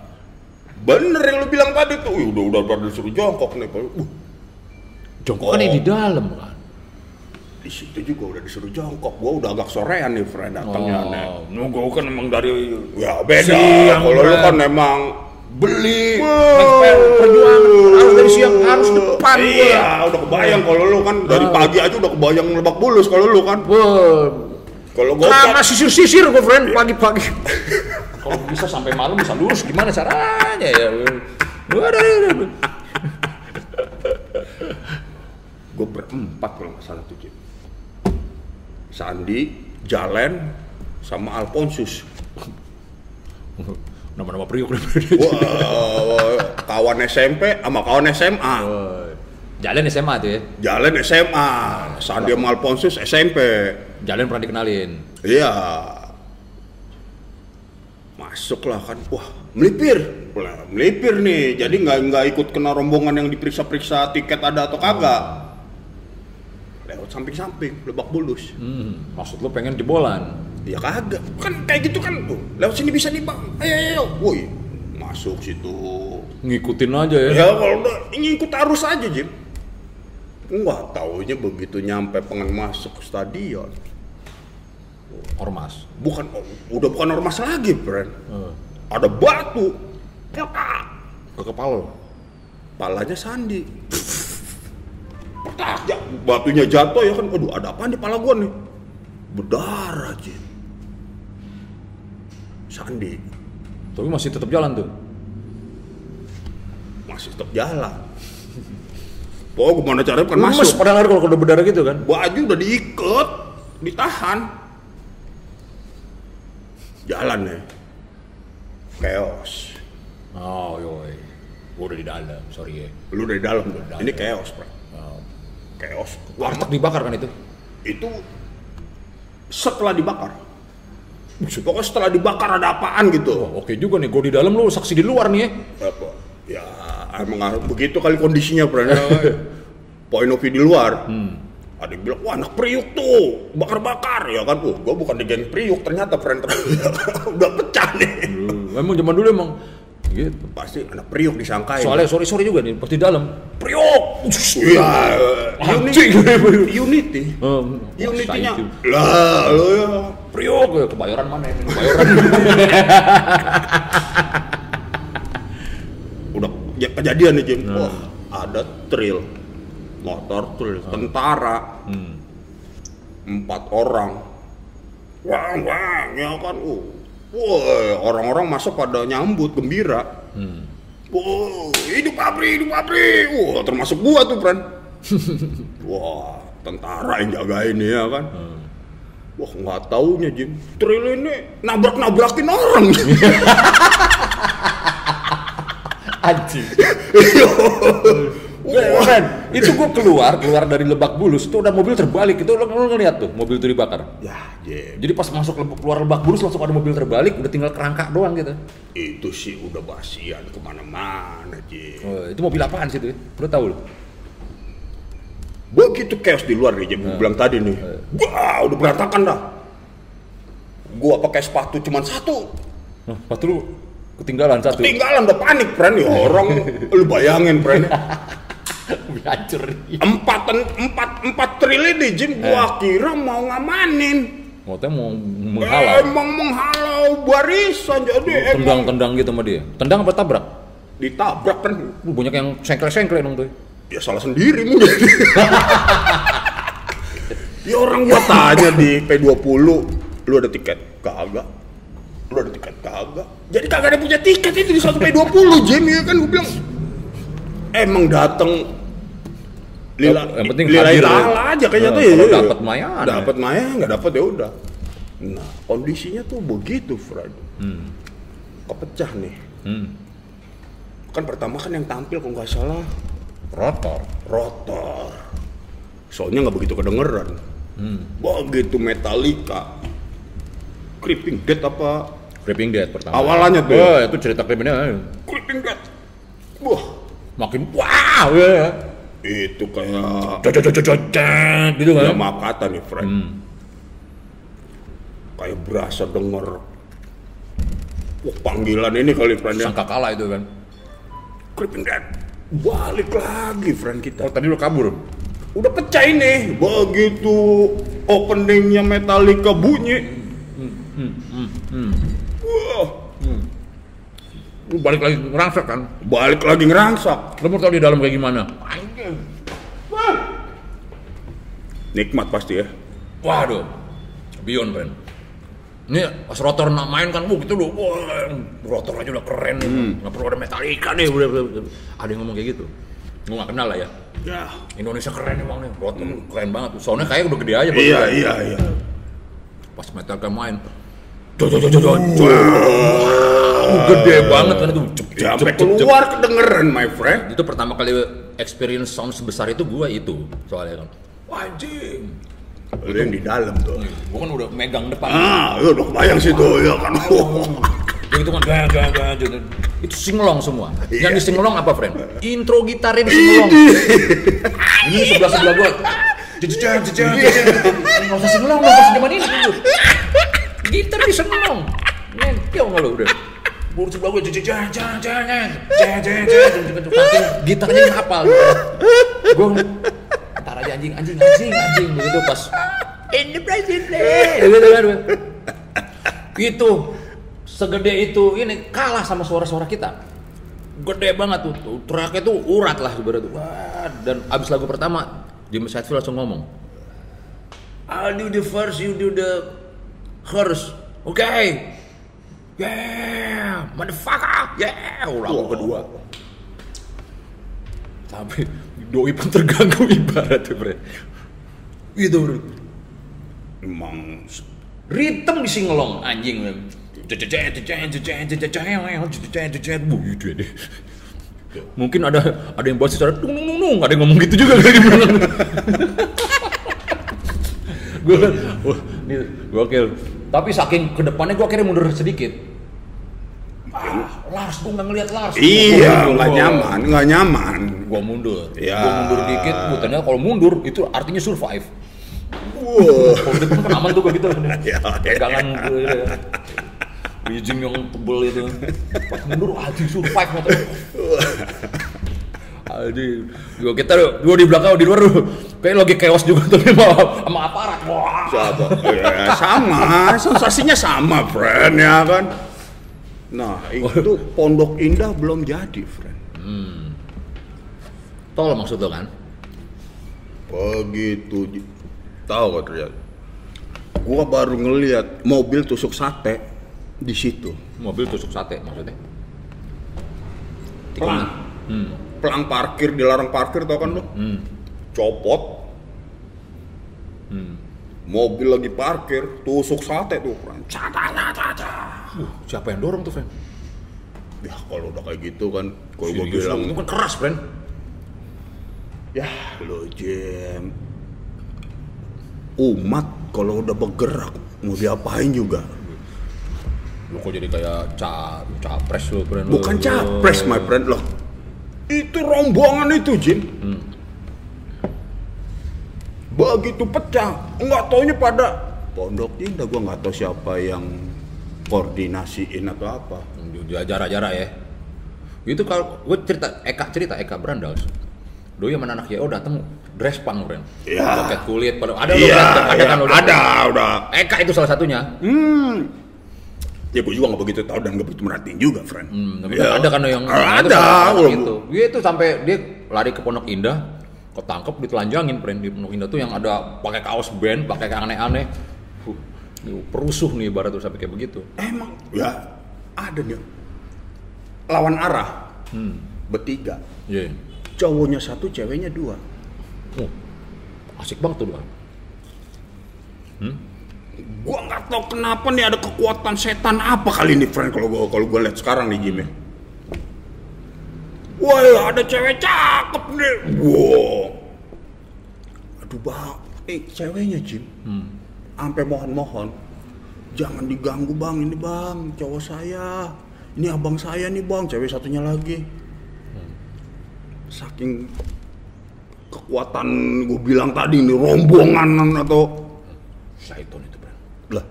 Bener yang lu bilang tadi tuh. Wih, udah udah pada disuruh jongkok nih. Uh, Jongkok kan di dalam kan. di situ juga udah disuruh jongkok. Gua udah agak sorean nih, friend datangnya nih. Oh, nunggu kan emang dari Ya beda. Kalau lu kan memang beli perjuangan harus dari siang harus depan gua. Iya, udah kebayang kalau lu kan dari Ah. pagi aja udah kebayang lebak bulus kalau lu kan. Kalau gua Karena kan sisir-sisir gue friend pagi-pagi. Kalau bisa sampai malam bisa lurus gimana caranya ya? Gue berempat kalau nggak salah tuh Jim. Sandi, Jalen, sama Alfonsus. Nama-nama priuk. Wah, kawan SMP sama kawan SMA. Jalan SMA tuh ya. Jalen SMA, Sandi sama Alfonsus SMP. Jalan pernah dikenalin. Iya. Masuklah kan, wah melipir, Wah, melipir nih. Jadi nggak nggak ikut kena rombongan yang diperiksa-periksa tiket ada atau kagak. Lewat samping-samping, lebak bulus. Hmm, maksud lu pengen jebolan? Ya kagak, kan kayak gitu kan tuh. Lewat sini bisa nih bang, ayo ayo. Woi, masuk situ. Ngikutin aja ya. Ya kalau udah ikut arus aja Jim. Enggak taunya begitu nyampe pengen masuk stadion. Ormas. Bukan, udah bukan ormas lagi, friend. Eh, ada batu petak ke kepala lu. palanya Sandi petak ya batunya jatuh ya kan aduh ada apa di pala gua nih berdarah Jin Sandi Tapi masih tetap jalan tuh. masih tetap jalan Pokoknya gimana caranya kan Lemes masuk padahal kalau udah berdarah gitu kan. baju udah diikat ditahan jalan ya chaos Oh, yoi. Gua udah di dalam, sorry ya. lu dari dalam tuh Dalam. ini chaos bro Oh. chaos Warteg dibakar kan itu? itu setelah dibakar pokoknya setelah dibakar ada apaan gitu Oh, oke juga nih, gua di dalam lu saksi di luar nih ya. apa ya emang begitu kali kondisinya bro point of view di luar ada yang bilang wah anak priuk tuh bakar-bakar. Ya kan tuh gua bukan di geng priuk ternyata friend udah pecah nih. Hmm, Emang zaman dulu emang gitu. pasti anak priuk disangkain. Soalnya sorry sorry juga nih, pas di dalam. Priok. iya. Anjing. unity. Unity. Um, unity-nya. lah lo ya. Priok, ya, kebayoran mana ini? Kebayoran. udah ya, kejadian nih Jim. Wah ada trail motor trail tentara empat orang wah wah ya kan uh. Wah, orang-orang masuk pada nyambut gembira. Wah, hidup Apri, hidup Apri. Wah, termasuk gua tuh, friend. Wah, tentara yang jagain ya kan. Wah, nggak taunya Jim. Tril ini nabrak-nabrakin orang. Anjing. Wah, Ren, itu gua keluar, keluar dari Lebak Bulus, itu udah mobil terbalik, itu lo, lo ngeliat tuh, mobil itu dibakar. ya, Jim. Jadi pas masuk Lebak- keluar Lebak Bulus langsung ada mobil terbalik, udah tinggal kerangka doang gitu. Itu sih udah basian ke mana-mana, Jim. Oh, itu mobil apaan sih itu? Lo tahu lo? Begitu chaos di luar nih, Jim. Gua bilang tadi nih. Wah, udah berantakan dah. Gua pakai sepatu cuman satu. Oh, pas lu ketinggalan satu. Tinggalan udah panik, friend. Ya orang, lu bayangin, friend. Hancur. Empat, empat, empat triliun nih, Jim. Gua kira mau ngamanin. Motornya mau menghalau. Emang menghalau barisan, jadi emang Tendang-tendang gitu sama dia. Tendang apa tabrak? ditabrak kan. Uh, banyak yang sengkle-sengkle dong tuh. Ya salah sendiri mungkin. ya orang gua tanya di P20, lu ada tiket? Kagak. Lu ada tiket? Kagak. Jadi kagak ada punya tiket itu di satu P20, Jim ya kan gua bilang. Emang dateng lila, Yang penting lillahi hadir ya. ta'ala aja kayaknya Nah, tuh ya. dapet mah ya aneh. Dapat maya, nggak dapat ya udah. Nah, kondisinya tuh begitu, Fred. Kepecah nih. Hmm. Kan pertama kan yang tampil kalau nggak salah Rotor. rotor. Soalnya nggak begitu kedengeran. Hmm. Begitu Metallica. Creeping Dead apa? Creeping Dead pertama. Awalannya tuh. Oh, itu cerita Creeping Dead. Creeping Dead. Wah, Makin wow ya. Itu kayak gitu ya kan. maaf kata nih, Frank. Hmm. Kayak berasa denger Wah, panggilan ini kali, friend ya. Sangka kalah itu kan. Creeping Dead. Balik lagi, friend kita. Oh, tadi lu kabur. Udah pecah ini. Begitu openingnya Metallica bunyi. Wah, Lu balik lagi ngerangsak kan. balik lagi ngerangsak. Lu mau tau di dalam kayak gimana? Nikmat pasti ya. Waduh. Beyond friend. Ini pas rotor nak main kan, wuh gitu loh, wah, rotor aja udah keren, nggak perlu ada Metallica deh, udah, udah, udah. ada yang ngomong kayak gitu. Gue nggak kenal lah ya. Ya. Indonesia keren emang nih, rotor keren banget. Soalnya kayak udah gede aja. Iya, baru iya, iya. Pas Metallica main, gede banget kan itu. Sampai keluar kedengeran, my friend. Itu pertama kali experience sound sebesar itu gua itu soalnya kan. Wah, anjing. Lu yang di dalam tuh. Gua kan udah megang depan. Ah, lu udah bayang situ ya kan. Yang itu kan gak, gak, gak, gitu. Itu singelong semua. Iya. Yang di singelong apa, friend? Intro gitarnya di singelong. Ini sebelah sebelah gua. Jejejan, jejejan, jejejan. Nggak usah singelong, nggak usah zaman ini. dulu. Gitar di singelong. Nempel nggak lo udah. Di sebelah gua jejejan, jejejan, jejejan, jejejan, jejejan. Saking gitarnya hafal. Aja anjing, anjing, anjing, anjing. Begitu pas in the president. Gitu kan. Itu segede itu ini kalah sama suara-suara kita. Gede banget tuh, tuh teriaknya tuh urat lah sebenarnya tuh. Wah, dan abis lagu pertama James Hetfield langsung ngomong, I'll do the first, you do the chorus, oke? Yeah, motherfucker, yeah. Lagu kedua. Tapi doi pun terganggu ibarat tuh, bre. Gitu, bro. Emang Ritem di singelong anjing. Mungkin ada ada yang buat secara tung tung tung, ada yang ngomong gitu juga kayak gitu. gue ini gokil. Tapi saking ke depannya gue akhirnya mundur sedikit. Ah, Lars gue nggak ngeliat Lars. iya, nggak nyaman, nggak nyaman. Gua mundur. Ya. Gua mundur dikit. Ternyata kalau mundur itu artinya survive. Wah. Kalau depan kan aman tuh kayak gitu. Ya, Pegangan ya. Bijing yang tebel itu. Pas mundur, anjing survive. Anjing. Gua kita dua di belakang di luar tuh kayak lagi chaos juga tapi sama, sama aparat. Wah. Siapa? Ya, sama, sensasinya sama, friend ya kan. Nah, itu Pondok Indah belum jadi, friend. Tol maksud lo kan? Begitu tahu kan ternyata Gua baru ngeliat mobil tusuk sate di situ. Mobil tusuk sate maksudnya. Pelang. Hmm. Pelang parkir, dilarang parkir tau kan lu? Hmm. Copot, Hmm. mobil lagi parkir, tusuk sate tuh. Caca, caca, caca. Uh, siapa yang dorong tuh, friend? Ya kalau udah kayak gitu kan, kalau Serius, bilang, itu kan keras, friend. ya lo Jim, umat kalau udah bergerak mau diapain juga. Lu kok jadi kayak ca capres lu, friend. Bukan capres my friend loh. Itu rombongan itu Jim. Hmm. Begitu pecah, nggak taunya pada pondok indah gua nggak tahu siapa yang koordinasiin atau apa. Jarak-jarak ya. Itu kalau gue cerita Eka cerita Eka Brandals. Doi sama anak YO datang dress punk, friend. Ya. Jaket kulit, pada ada Iya, Friend? ada iya, kan lu? ada, udah. Eka itu salah satunya. Hmm. Ya gue juga nggak begitu tahu dan nggak begitu merhatiin juga, friend. Hmm, tapi Ya. ada kan yang Ah, ada. Belum. itu. Dia itu sampai dia lari ke Pondok Indah, ketangkep ditelanjangin friend di Pondok Indah tuh yang ada pakai kaos band, pakai aneh-aneh. Huh, perusuh nih ibarat tuh sampai kayak begitu. Emang ya ada nih. Lawan arah Hmm. bertiga. Iya. Cowoknya satu, ceweknya dua. Oh, asik banget tuh doang. Gua nggak tahu kenapa nih ada kekuatan setan apa kali ini, friend. Kalau gua kalau gua lihat sekarang nih Jim ya. Wah, ada cewek cakep nih. Wow. Aduh, bang. Eh, ceweknya Jim. Hmm. Sampai mohon-mohon. Jangan diganggu bang, ini bang, cowok saya. Ini abang saya nih bang, cewek satunya lagi. Saking kekuatan gue bilang tadi ini rombongan atau Syaiton itu, friend. lah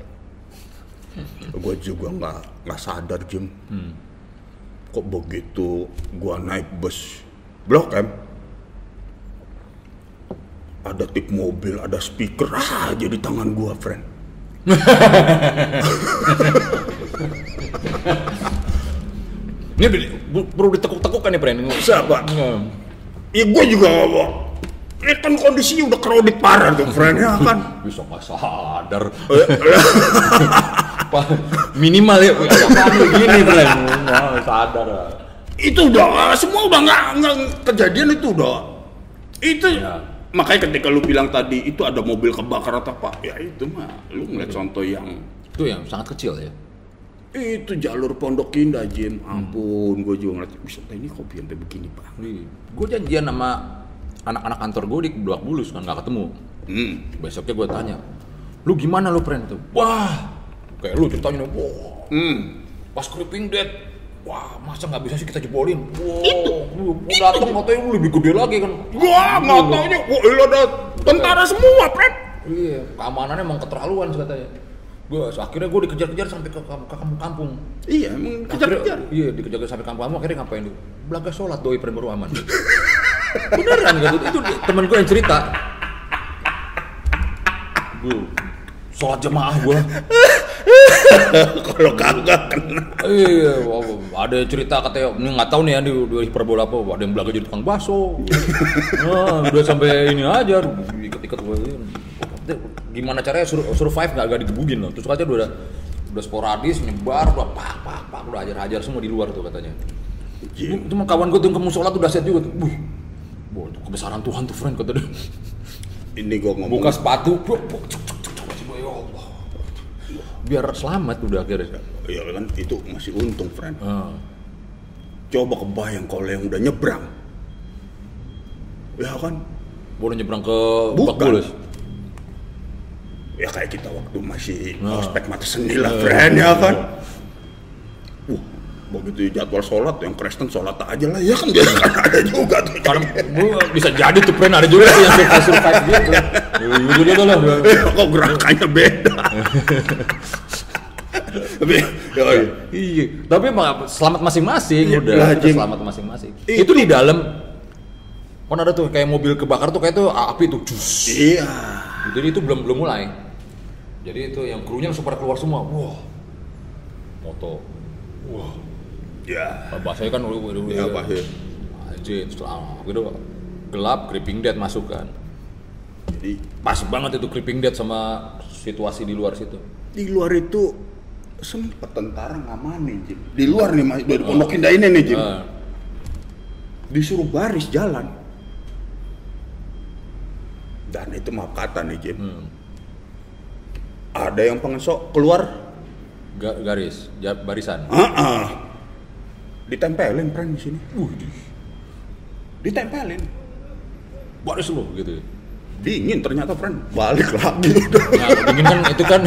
gue juga nggak nggak sadar Jim kok begitu gue naik bus blok M ada tip mobil ada speaker aja di tangan gue friend Ini perlu ditekuk-tekuk kan nih, friend? siapa Hmm. ya gue juga mau ini kan kondisinya udah crowded parah tuh friend ya kan Bisa nggak sadar. Minimal ya, apaan lu gini, friend? Sadar. itu udah semua udah nggak nggak kejadian itu udah itu Ya. Makanya ketika lu bilang tadi itu ada mobil kebakar atau apa ya itu mah lu ngeliat contoh yang Itu yang sangat kecil ya. itu jalur Pondok Indah Jim ampun gue juga ngeliat bisa ini kopi yang begini bang Gue janjian sama anak-anak kantor gue di Dua Bulus kan nggak ketemu. hmm. Besoknya gue tanya, lu gimana lu friend tuh? Wah, kayak lu ceritanya, wah, Hmm. pas creeping dead, wah masa nggak bisa sih kita jebolin? Wow, itu, gue datang katanya lu lebih gede lagi kan? Wah, nggak taunya, wah ini ada tentara semua, Fred. Iya, keamanannya emang keterlaluan sih katanya. Gue akhirnya gue dikejar-kejar sampai ke, ke kampung-kampung. Iya, emang kejar-kejar. Iya, dikejar-kejar sampai kampung. Akhirnya ngapain tuh? Belaga sholat doi baru aman. Beneran gitu. Itu temen gue yang cerita. Gue sholat jemaah gue. Kalau kagak kena. Iya, ada cerita katanya, ini nggak tahu nih ya di, di hiperbola apa, ada yang belaga jadi tukang bakso. Nah, udah sampai ini aja, ikut-ikut gue. Gimana caranya sur survive nggak agak digebugin loh. Terus katanya udah udah sporadis nyebar, udah pak pak pak, udah hajar-hajar semua di luar tuh katanya. Jim. Cuma kawan gue tuh yang ke musola tuh dahsyat juga tuh. Buh, kebesaran Tuhan tuh friend kata dia. Ini gue ngomong. Buka sepatu, buh, buh, cuk, cuk, cuk. Biar selamat udah akhirnya. Ya kan itu masih untung, friend. Ah. Coba kebayang kalau yang udah nyebrang. Ya kan? Baru nyebrang ke Bukan. Ya kayak kita waktu masih Nah. ospek mata seni lah, friend ya kan? Begitu jadwal sholat yang Kristen sholat aja lah ya kan dia kan ada juga tuh Karena gua bisa jadi tuh friend ada juga tuh yang survive survive gitu. Itu tuh lah. Eh, kok gerakannya beda tapi ya, iya. Iya, tapi emang selamat masing-masing Iya, udah, kita Jing. selamat masing-masing. Itu- Itu di dalam kan ada tuh kayak mobil kebakar tuh kayak tuh api tuh jus. iya Jadi itu belum belum mulai. Jadi itu yang krunya langsung pada keluar semua. Wah. Moto. Wah. Ya Bahasanya kan udah udah ya apa sih Anjir, setelah gitu gelap creeping dead masuk kan. jadi Pas banget itu creeping dead sama situasi di luar situ? Di luar itu sempet tentara ngamanin Jim. Di luar nih Mas, dari Pondok Indah ini nih Jim. Ah, Disuruh baris jalan. Dan itu maaf kata nih Jim. hmm. Ada yang pengesok keluar, Ga- garis, barisan. ah, ah. Ditempelin pren di sini. Wih, Ditempelin. baris lu gitu. Dingin ternyata pren. Balik lagi. Nah, dingin kan itu kan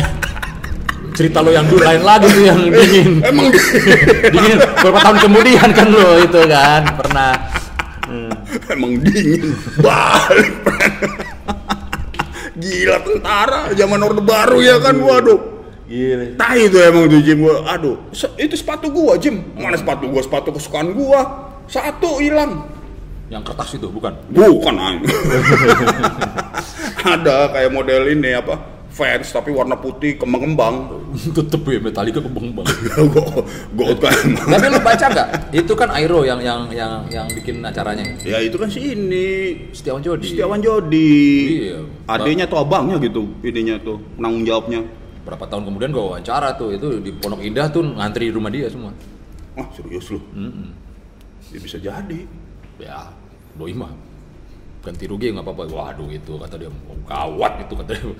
cerita lo yang dulu lain lagi tuh yang dingin. Emang di- dingin beberapa tahun kemudian kan lo itu kan pernah. Hmm. emang dingin. Balik pren. Gila tentara zaman Orde Baru ya kan, waduh. Gila. Tai itu emang tuh Jim gua. Aduh, itu sepatu gua Jim. Mana sepatu gua? Sepatu kesukaan gua. Satu hilang. Yang kertas itu bukan? Bukan anjing. Ada kayak model ini apa? Vans tapi warna putih kembang-kembang. Tetep ya Metallica kebang bang. gua gua kan. Tapi lu baca nggak? Itu kan Airo yang yang yang yang bikin acaranya. Ya itu kan si ini Setiawan Jodi. Setiawan Jodi. Iya. Adenya tuh abangnya gitu, ininya tuh penanggung jawabnya. Berapa tahun kemudian gue wawancara tuh itu di Pondok Indah tuh ngantri di rumah dia semua. Wah serius lu? Mm-mm. Ya bisa jadi. Ya, doi mah ganti rugi nggak apa-apa. Waduh itu kata dia oh, gawat itu kata dia.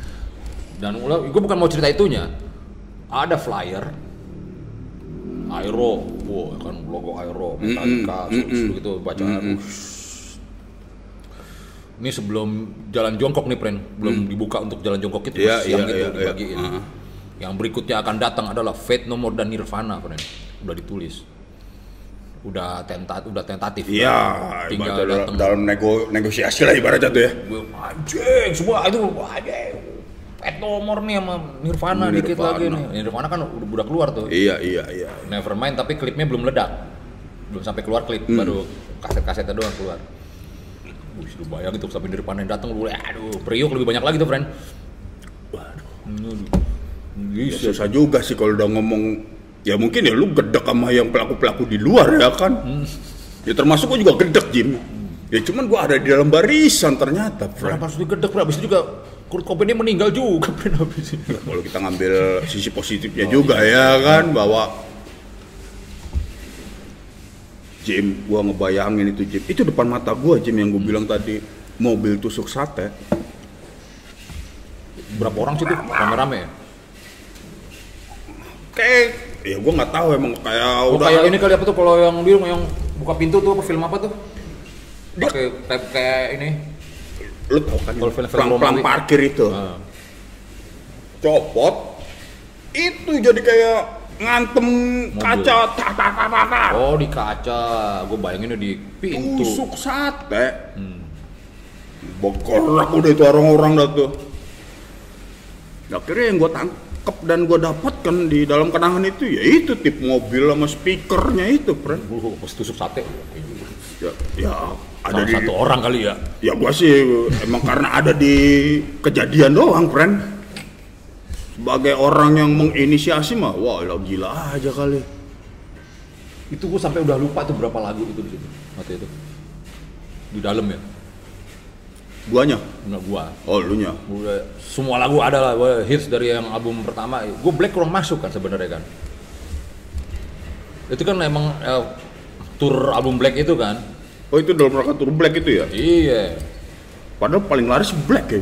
Dan gue bukan mau cerita itunya. Ada flyer Aero, wah kan logo Aero, Metallica, Mm-mm, mm-mm. gitu bacaan. Ush. Ini sebelum jalan jongkok nih, Pren, belum dibuka untuk jalan jongkok itu Iya, siang iya, itu iya, dibagiin. iya. Ah. Yang berikutnya akan datang adalah Fate No More dan Nirvana, Pren. Udah ditulis. Udah tentat, udah tentatif. Iya, tinggal ibaratnya dalam, datang. dalam nego, negosiasi lah ibaratnya tuh ya. Anjing semua itu anjing. Fate No More nih sama Nirvana, dikit Nirvana. lagi nih. Nirvana kan udah, udah keluar tuh. Iya, iya, iya. Nevermind tapi klipnya belum meledak. Belum sampai keluar klip, Hmm. baru kaset-kasetnya doang keluar. Wih, lu bayangin tuh sampai Nirvana yang datang lu, aduh, Priok lebih banyak lagi tuh, friend. Waduh. Aduh. Ya, susah juga sih kalau udah ngomong ya mungkin ya lu gedek sama yang pelaku-pelaku di luar ya kan. Hmm. Ya termasuk gua juga gedek Jim. Ya cuman gua ada di dalam barisan ternyata, friend. Kenapa harus digedek, bro? Habis itu juga Kurt Cobain dia meninggal juga, friend, habis itu. Kalau kita ngambil sisi positifnya juga ya kan bahwa Jim, gua ngebayangin itu Jim. Itu depan mata gua Jim yang gua bilang tadi mobil tusuk sate. Berapa orang sih tuh? Rame-rame ya? Kayak ya gua nggak tahu emang kayak Oh, udah kayak ini kali apa tuh kalau yang dia yang buka pintu tuh apa film apa tuh? Pakai kayak, kayak ini. lu tau kan Kalau film-film pelang-pelang Romawi. parkir itu. Ah. copot itu jadi kayak ngantem kaca tak tak tak tak tak. Oh di kaca, gue bayanginnya di pintu. tusuk sate Hmm. bergerak udah itu orang-orang dah tuh akhirnya yang gue tangkep dan gue dapatkan di dalam kenangan itu ya itu tip mobil sama speakernya itu friend Gue pas tusuk sate. ya, ya ada Salah di satu orang kali ya. ya gue sih emang karena ada di kejadian doang friend sebagai orang yang menginisiasi mah wah lah gila aja kali Itu gue sampai udah lupa tuh berapa lagu itu di situ. Waktu itu. Di dalam ya. guanya Enggak gua. oh lu nya Udah, semua lagu ada lah, gua hits dari yang album pertama. Gue Black kurang masuk kan sebenarnya kan. Itu kan emang eh, tour album Black itu kan. oh itu dalam rangka tour black itu ya Iya. padahal paling laris black ya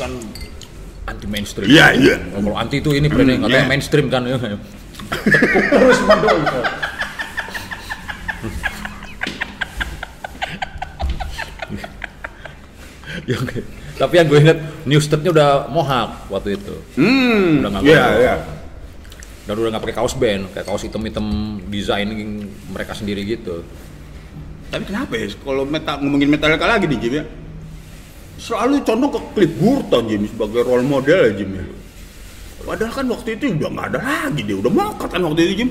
kan anti mainstream. Iya, iya. Oh, kalau anti itu ini brand yang Hmm, katanya iya. mainstream kan. ya. Terus yang, tapi yang gue inget Newstednya udah mohak waktu itu. hmm Udah nggak iya iya Dan udah nggak pakai kaos band, kayak kaos hitam-hitam desain mereka sendiri gitu. Tapi kenapa ya kalau meta, ngomongin Metallica lagi nih Jim ya? Selalu condong ke Cliff Burton Jim sebagai role model ya Jim ya. Padahal kan waktu itu udah nggak ada lagi dia udah mokat kan waktu itu Jim.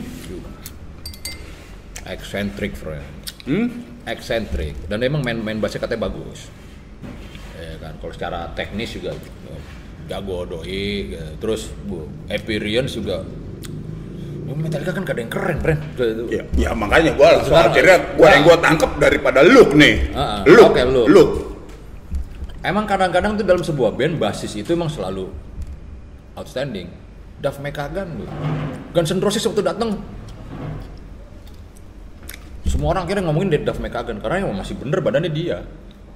Eccentric friend. Hmm? Eccentric. Dan emang main main bassnya katanya bagus. Ya kan, kalau secara teknis juga jago doi. gitu. Terus bu, Appearance juga. Metallica kan gak ada yang keren, friend. Ya, ya makanya gua langsung akhirnya gua yang gua tangkep daripada look nih. Ah, ah. Look, Oke, look. look. Emang kadang-kadang tuh dalam sebuah band basis itu emang selalu outstanding. Duff McKagan loh. Guns N' Roses waktu datang semua orang akhirnya ngomongin Dave Duff McKagan karena emang masih bener badannya dia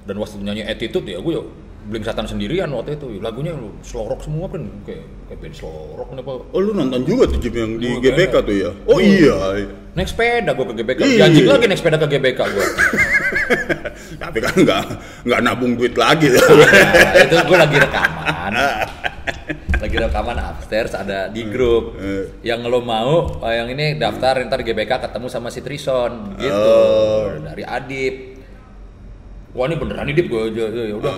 dan waktu nyanyi Attitude ya gue bling setan sendirian waktu itu lagunya lu slow rock semua kan kayak kayak band slow rock kenapa Oh lu nonton juga tuh Jim yang di GBK tuh ya? Oh iya. naik sepeda gue ke GBK Iya. janji lagi naik sepeda ke GBK gue Tapi kan nggak nggak nabung duit lagi. Nah, itu gue lagi rekaman. Lagi rekaman upstairs ada di grup. Eh. yang lo mau eh, yang ini daftar ntar GBK ketemu sama si Trison. Gitu. Oh. dari Adip. Wah ini beneran nih Dip gue ya udah.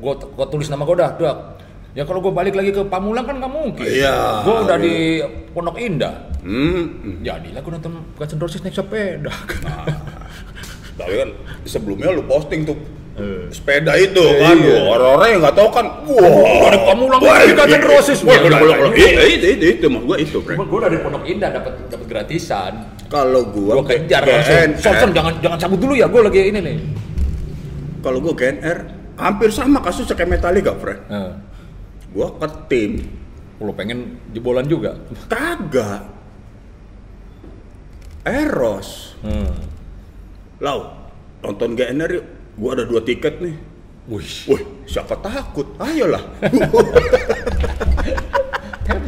Gue gue tulis nama gue dah dak ya kalau gue balik lagi ke Pamulang kan nggak mungkin. Iya. gue udah di Pondok Indah. Hmm. jadilah gue nonton Guns N' Roses naik sepeda Tapi kan sebelumnya lu posting tuh Eh. sepeda itu kan, Iya. orang-orang yang nggak tahu kan, wah, Ada Pamulang wah, ini Guns N' iya, Roses. wah, kalau- kalau- gila. iya, itu, itu, itu, mah gua itu, Bre. gue dari Pondok Indah dapat dapat gratisan Kalau gua gue kejar ke langsung Son, jangan jangan cabut dulu ya gue lagi ini nih kalau gua GNR, hampir sama kasusnya kayak Metallica, Fred. nah, Gua ke tim, lo pengen jebolan juga kagak. Eros, hmm. Lau, nonton GNR yuk. Gua ada dua tiket nih. Wih, Wih, siapa takut? Ayolah.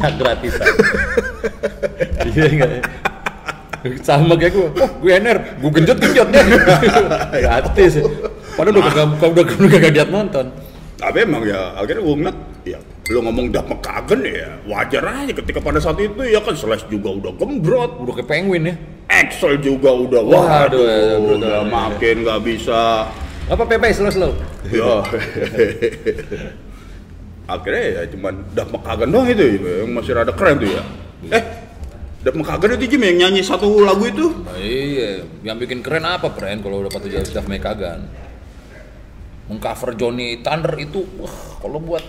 enak gratisan iya enggak ya? sama kayak gue, oh gue NR, gue genjot genjot deh gratis padahal udah kagak udah udah lihat nonton Tapi emang ya akhirnya gue ngeliat ya lu ngomong dah mekagen ya? Wajar aja ketika pada saat itu ya kan Slash juga udah gembrot. Udah kayak penguin ya? Excel juga udah Waduh, waduh, ya, brutal. udah makin nggak bisa. Apa Pepe slow slow ya akhirnya ya cuman dah mekagen doang itu yang masih rada keren tuh ya. Eh dah mekagen itu Jim yang nyanyi satu lagu itu? Nah, iya, yang bikin keren apa Pren kalau udah patut jadi Duff McKagan? Mengcover Johnny Thunder itu, wah kalau buat,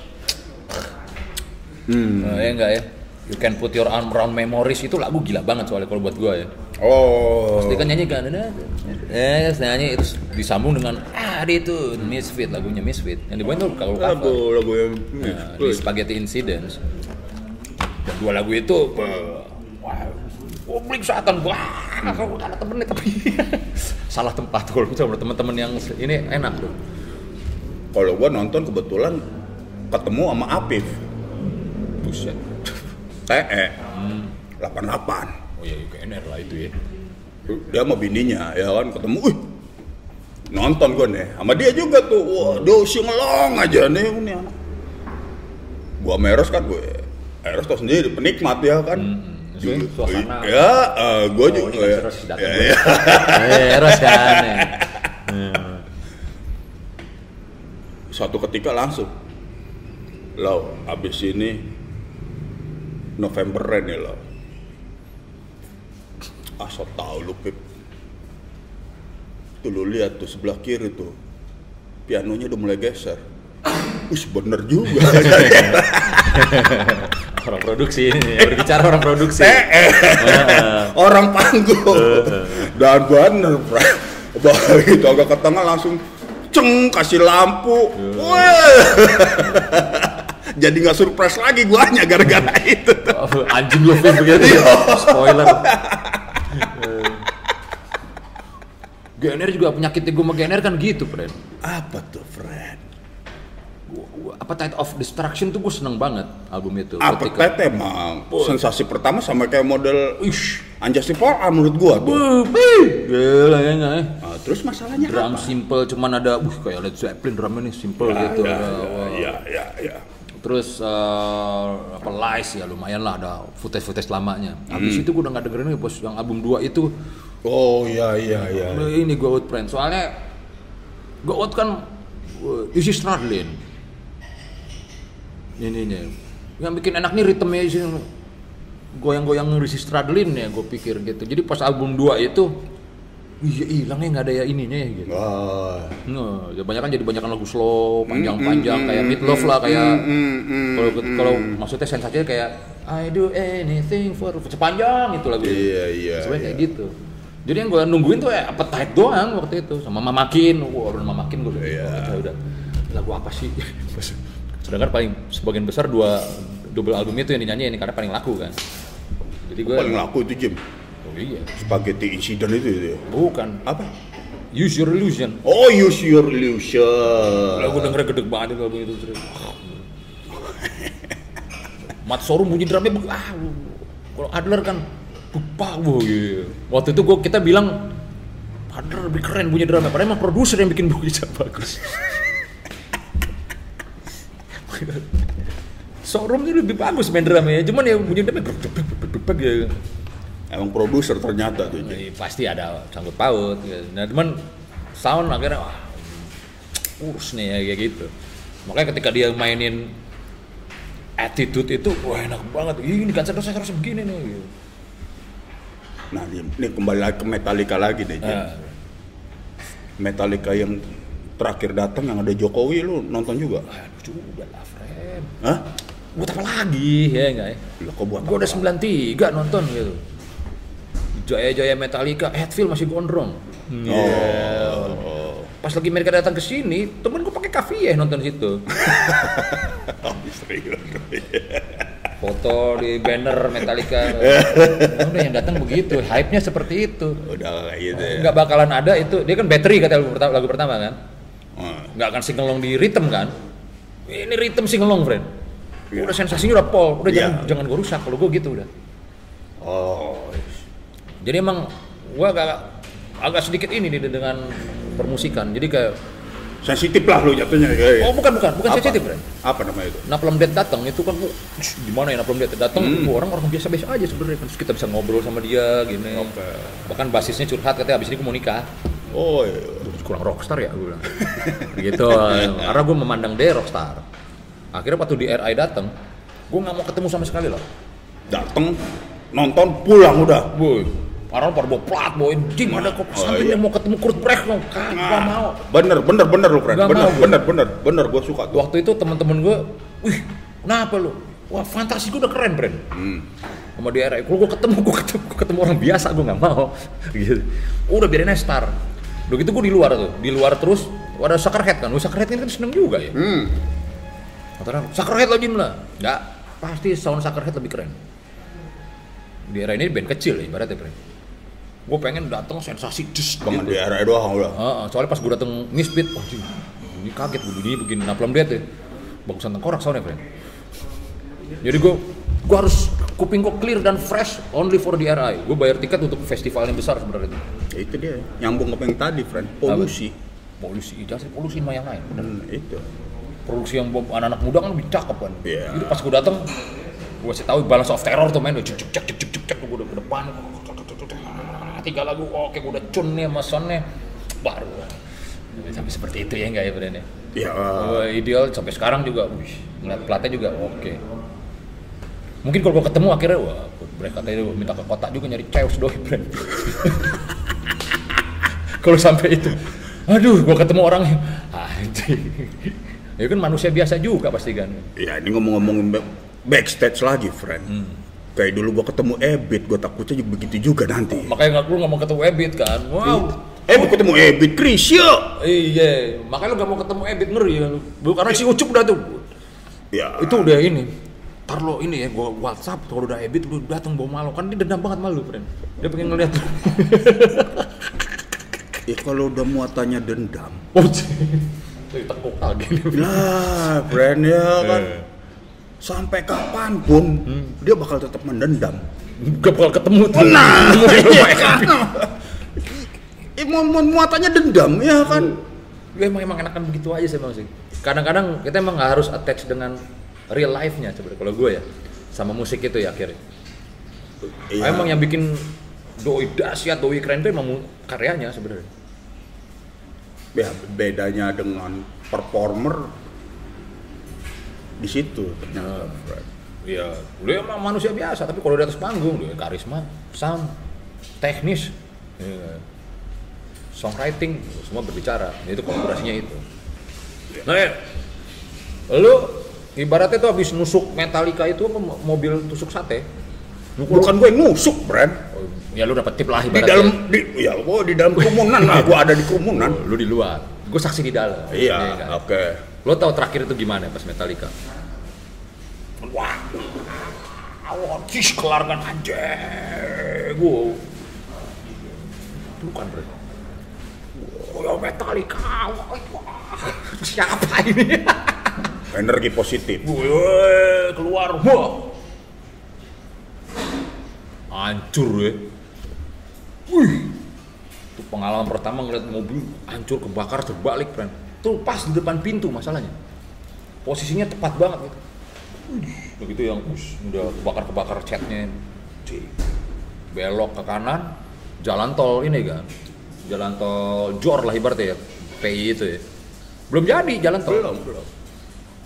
nah, ya enggak ya? You can put your arm around memories itu lagu gila banget soalnya kalau buat gua ya. oh Dia kan nyanyi kan, ada, eh nyanyi terus disambung dengan ah dia itu Misfit lagunya Misfit yang dibawain tuh kalau lagu cover. lagu yang Nah, di Spaghetti Incidents. Dan dua lagu itu, wah, publik satan, wah, kalau ada temennya tapi salah tempat kalau sama teman-teman yang ini enak tuh. kalau gua nonton kebetulan ketemu sama Apif Buset. TE Hmm. 88 Oh iya, UKNR lah itu ya. dia sama bininya ya kan ketemu wih nonton gue nih sama dia juga tuh wah dia singelong aja nih ini anak gua meros kan gue Eros tau sendiri penikmat ya kan Maksudnya suasana. ya eh, gue Oh, juga ya, Eros ya, ya. Eh, Eros kan. ya. suatu ketika langsung lo abis ini November nih lo asal tahu lu pip. Tuh lu lihat tuh sebelah kiri tuh. Pianonya udah mulai geser. Wih bener juga. Orang produksi ini, ya, berbicara orang produksi. orang panggung. Dan bener begitu agak ke tengah langsung ceng kasih lampu. Wah. jadi nggak surprise lagi guanya gara-gara itu anjing lu Vin begitu ya. Spoiler. GNR juga penyakitnya gue sama GNR kan gitu, Fred. apa tuh friend Gua- gua- Appetite of Destruction tuh gue seneng banget album itu. apa pet emang sensasi pertama sama kayak model Ish. Anjasi Forearm menurut gua tuh. Gila ya ya? Nah, terus masalahnya Drum apa? simple cuman ada, uh kayak Led Zeppelin drumnya nih simple gitu. ya, ya, wah. ya, ya, ya. Terus eh, apa Lies ya lumayan lah ada footage-footage lamanya. Habis itu gue udah nggak dengerin nih bos yang album 2 itu Oh iya iya iya. Nah, ini Go Out Friend. Soalnya Go Out kan uh, isi Stradlin. Ini nih. Yang bikin enak nih ritmenya isi goyang-goyang Stradlin ya gue pikir gitu. Jadi pas album 2 itu iya hilangnya nggak ada ya ininya ya gitu. Wah. Nah, ya banyak kan jadi banyak lagu slow, panjang-panjang kayak Meat Love lah kayak Hmm, kalau kalau maksudnya sensasinya kayak I do anything for sepanjang itu lagu Iya iya. sebenarnya kayak iya. gitu jadi yang gue nungguin tuh ya appetite doang waktu itu sama mamakin wah orang mamakin gue udah oh, udah lagu apa sih sedangkan paling sebagian besar dua double album itu yang dinyanyiin karena paling laku kan jadi gue Paling laku itu Jim. Iya Spaghetti Incident itu, itu ya. bukan Apa? use your illusion Oh, Use Your Illusion. lagu dengernya gede banget lagu itu Mat Sorum bunyi drumnya ah kalau Adler kan lupa wah gitu. waktu itu gua kita bilang Adler lebih keren bunyi drumnya padahal emang produser yang bikin bunyinya bagus Sorum ini lebih bagus main drumnya cuman ya bunyi drumnya beg- beg- gitu. Emang produser ternyata tuh. Jim. Ya, pasti ada sangkut paut gitu. nah cuman sound akhirnya wah urus nih ya kayak gitu makanya ketika dia mainin attitude itu wah enak banget Ih, ini kan harus harus begini nih gitu. Nah, ini kembali lagi ke Metallica lagi deh. Nah, Metallica yang terakhir datang yang ada Jokowi lu nonton juga? aduh udah lah friend Hah? buat apa lagi ya enggak ya Lah kok buat gua udah apa? 93 nonton gitu Jaya-jaya Metallica, Headfield masih gondrong. Oh. Pas lagi mereka datang ke sini, temen gue pakai kafie nonton situ. Foto di banner Metallica udah yang datang begitu hype-nya seperti itu Udah kayak gitu ya. nggak bakalan ada itu dia kan battery kata lagu pertama, lagu pertama kan Oh. nggak akan singelong di rhythm kan ini rhythm singelong friend Iya. udah sensasinya udah pol udah Iya. jangan jangan gue rusak kalau gue gitu udah Oh. Jadi emang gue agak agak sedikit ini nih dengan permusikan jadi kayak Sensitif lah lu jatuhnya kayak. oh bukan bukan bukan Apa? sensitif friend Apa namanya itu? Napalm Death datang itu kan gua, "Sh, gimana ya Napalm Death datang Hmm. orang orang biasa-biasa aja sebenarnya kan terus kita bisa ngobrol sama dia gini Oke. bahkan basisnya curhat katanya abis ini gua mau nikah Oh, iya. Kurang rockstar ya gue bilang gitu karena gue memandang dia rockstar akhirnya waktu di RI datang gue nggak mau ketemu sama sekali loh Dateng nonton pulang udah. boy orang pada bawa plat bawa jing ada kok. Oh, sampai iya. yang mau ketemu Kurt Brecht dong kan gak mau. Bener, bener, bener lu. Nggak Bener, bener, bener, bener, gua suka tuh. waktu itu teman-teman gue wih kenapa lu? Wah fantasi gue udah keren friend Hmm. sama di RI kalau gue ketemu gue ketemu, gua ketemu orang biasa gue nggak mau. Gitu. Udah biarin aja star. Udah gitu gue di luar tuh. Di luar terus ada Suckerhead kan, Wah, Suckerhead ini kan seneng juga ya? Hmm. Kata lo Jim lah. Nggak, pasti sound Suckerhead lebih keren. Di era ini band kecil ya, ibaratnya friend Gue pengen datang sensasi dus Cuman gitu. di RI doang udah. Soalnya pas gue dateng Misfit, oh Jim, ini kaget gue begini begini naplam dia tuh Bagusan tengkorak soundnya friend Jadi gue gue harus kuping gue clear dan fresh only for the RI Gue bayar tiket untuk festival yang besar sebenarnya itu Ya, itu dia. Nyambung ke yang tadi, friend. Polusi. Polusi, jangan polusi sama yang lain bener Hmm, itu. produksi yang anak-anak muda kan lebih cakep kan. Iya. Jadi pas gue datang, gue kasih tahu balance of terror tuh main, cek cek cek cek cek cek gue udah ke depan, tiga lagu, oke gue udah cun nih sama soundnya, baru sampai seperti itu ya enggak ya brand ya. Ya, Gua ideal sampai sekarang juga, wih, ngeliat platnya juga oke. Mungkin kalau gue ketemu akhirnya, wah, katanya dia minta ke kota juga nyari chaos doi brand. kalau sampai itu, aduh, gue ketemu orangnya, anjing. Ya kan manusia biasa juga pasti kan. ya ini ngomong-ngomongin back- backstage lagi, friend. Hmm. Kayak dulu gua ketemu Ebit, gua takutnya juga begitu juga nanti. Makanya nggak lu nggak mau ketemu Ebit kan? Wow. Eh, ketemu Ebit, Krisya. Iya, makanya lu nggak mau ketemu Ebit ngeri ya lu. Karena si Ucup udah tuh. Ya, Itu udah ini. Ntar lo ini ya, gua WhatsApp kalau udah Ebit lu datang bawa malu kan dia dendam banget malu, friend. Dia pengen ngeliat. ya kalau udah muatannya dendam. Oh, tekuk lagi. Lah, friend ya kan. Sampai kapan pun Hmm. dia bakal tetap mendendam. Gak bakal ketemu tuh. Nah, iya kan? Mu- mu- muatannya dendam ya kan. Ya, emang emang enakan begitu aja sih emang sih. Kadang-kadang kita emang nggak harus attach dengan real life-nya sebenarnya kalau gue ya sama musik itu ya akhirnya. Iya. Emang yang bikin doi dahsyat, doi keren itu emang karyanya sebenarnya. Ya, bedanya dengan performer di situ ternyata. friend. Iya, dia emang manusia biasa, tapi kalau di atas panggung dia karisma, sound, teknis, ya, songwriting, semua berbicara. Itu kolaborasinya itu. Nah, ya, lu ibaratnya tuh habis nusuk Metallica itu mobil tusuk sate. Bukan gue yang nusuk, friend. Oh, Ya lu dapat tip lah Di ibaratnya. dalam di ya gua di dalam kerumunan lah, gua ada di kerumunan. Oh, lu di luar, gue saksi di dalam. Iya, kan? oke. Lo tau terakhir itu gimana pas Metallica? Wah, awal cis kelar kan anjing. Wow. Bukan bro. Oh, ya Metallica. Wah, Siapa ini? Energi positif. Wih, keluar. Wah. Hancur ya. Wih. Itu pengalaman pertama ngeliat mobil hancur, kebakar, terbalik, friend. Tuh pas di depan pintu masalahnya. Posisinya tepat banget gitu. Begitu yang us, udah kebakar-kebakar catnya. Cik. Belok ke kanan, jalan tol ini kan. Jalan tol Jor lah ibaratnya ya. PI itu ya. Belum jadi jalan tol. Belum, belum.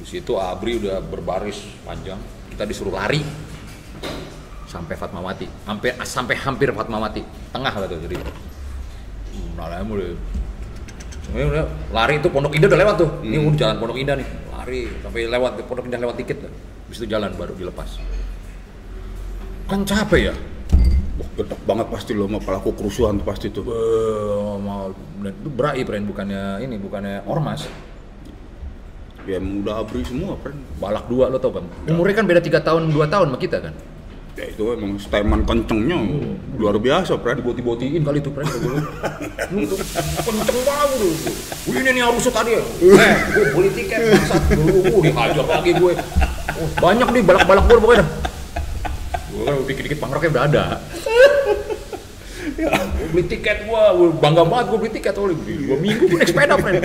Di situ Abri udah berbaris panjang. Kita disuruh lari sampai Fatmawati. Sampai sampai hampir Fatmawati. Tengah lah tuh jadi. Nalanya mulai. Ini udah lari itu Pondok Indah udah lewat tuh. Ini udah jalan Pondok Indah nih. Lari sampai lewat Pondok Indah lewat dikit lah. Habis itu jalan baru dilepas. Kan capek ya. Wah, gedek banget pasti lo sama pelaku kerusuhan tuh pasti tuh. Mau dan itu berai friend bukannya ini bukannya ormas. Ya emang udah abri semua, friend. Balak dua lo tau kan? Umurnya kan beda tiga tahun dua tahun sama kita kan? Ya itu emang steman kencengnya. Luar biasa, friend. diboti-botiin kali itu lu tuh kenceng banget Wih, ini nih harusnya tadi ya. Eh gue beli tiket bangsat dulu dihajar lagi gue. Oh, banyak nih balak-balak gue pokoknya gue kan dikit-dikit pangroknya udah ada. Gue beli tiket gue bangga banget gue beli tiket oleh dua minggu gue naik sepeda friend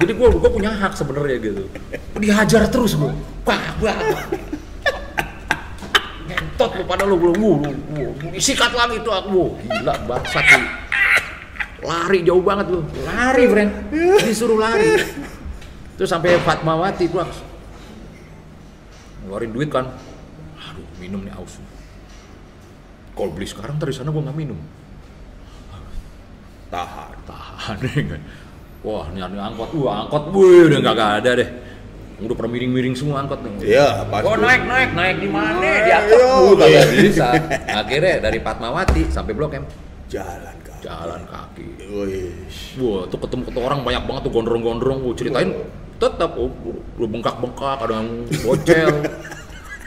jadi gue gue punya hak sebenarnya gitu. Dihajar terus gue wah wah ngentot lu pada lu belum lu, lu, lu, sikat lagi tuh aku. Wah, gila bangsat lu. Lari jauh banget lu. Lari friend disuruh lari. Terus sampai Fatmawati pulang ngeluarin duit kan. Aduh minum nih aus. Kalau beli sekarang dari sana gua nggak minum. Tahan. tahan wah nyari angkot. Wah angkot wih udah nggak ada deh udah pada miring-miring semua angkot nih Iya, pasti. Oh naik naik naik di mana? Di Ayo. atas uh, kagak bisa. Akhirnya dari Fatmawati sampai Blok M Jalan kan. jalan kaki. Wih. Wah tuh ketemu ketemu orang banyak banget tuh gondrong-gondrong. Gue ceritain tetap oh, lu bengkak-bengkak ada yang bocel.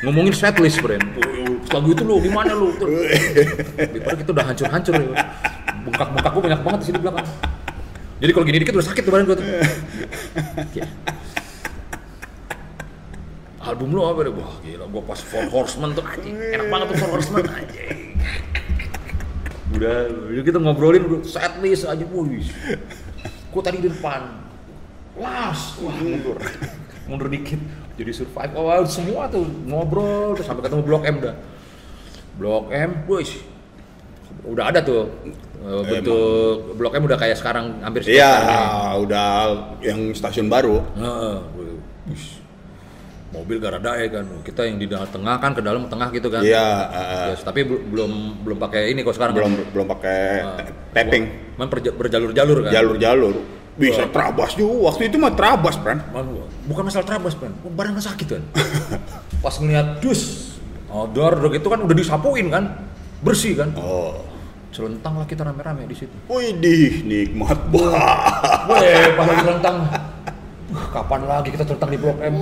Ngomongin setlist. Oh, Lagu itu lu di mana lu? Tuh. Daripada kita udah hancur-hancur ya. Bengkak-bengkak gue banyak banget di sini belakang. Jadi kalau gini dikit udah sakit tuh badan gue tuh. Ya. Album lu apa deh? Wah gila, gua pas Four Horsemen tuh anjing. Enak banget tuh Four Horsemen anjing. Udah, kita ngobrolin udah setlist aja, wih. Gua tadi di depan. Las, wah mundur. mundur dikit. Jadi survive. Oh, semua tuh ngobrol terus sampai ketemu Blok M dah. Blok M, wih. Udah ada tuh eh, bentuk Blok M udah kayak sekarang hampir Iya, udah yang stasiun baru. Wih. Mobil gak rada ya kan kita yang di tengah kan ke dalam tengah gitu kan Iya, eh, Yes, tapi bel- belum belum pakai ini kok sekarang belum belum pakai Ah. tapping, perja- berjalur-jalur kan jalur-jalur. Bisa terabas juga. Waktu itu mah terabas. Man, bukan masalah terabas kan barang sakit kan pas ngeliat dus odor udah gitu kan udah disapuin kan bersih kan Oh. celentang lah kita rame-rame di situ Widih, nikmat banget. Weh, pas celentang Wah, kapan lagi kita celentang di blok M?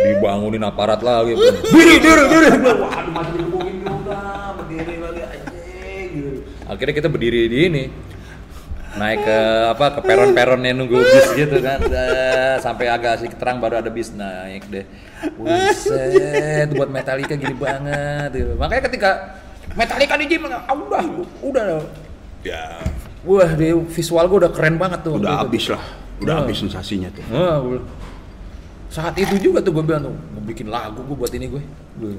Dibangunin aparat lagi diri diri diri. Waduh masih dihubungin juga berdiri lagi anjing gitu. akhirnya kita berdiri di ini. Naik ke apa ke peron-peronnya nunggu bis gitu kan. Sampai agak sedikit terang baru ada bis naik deh. Buset, buat Metallica gini banget gitu. makanya ketika Metallica di gym ah, udah udah. Ya, wah di visual gue udah keren banget tuh udah habis lah. Udah Oh. habis sensasinya tuh. Gua- saat itu juga tuh gue bilang tuh, mau bikin lagu gue buat ini gue. gue.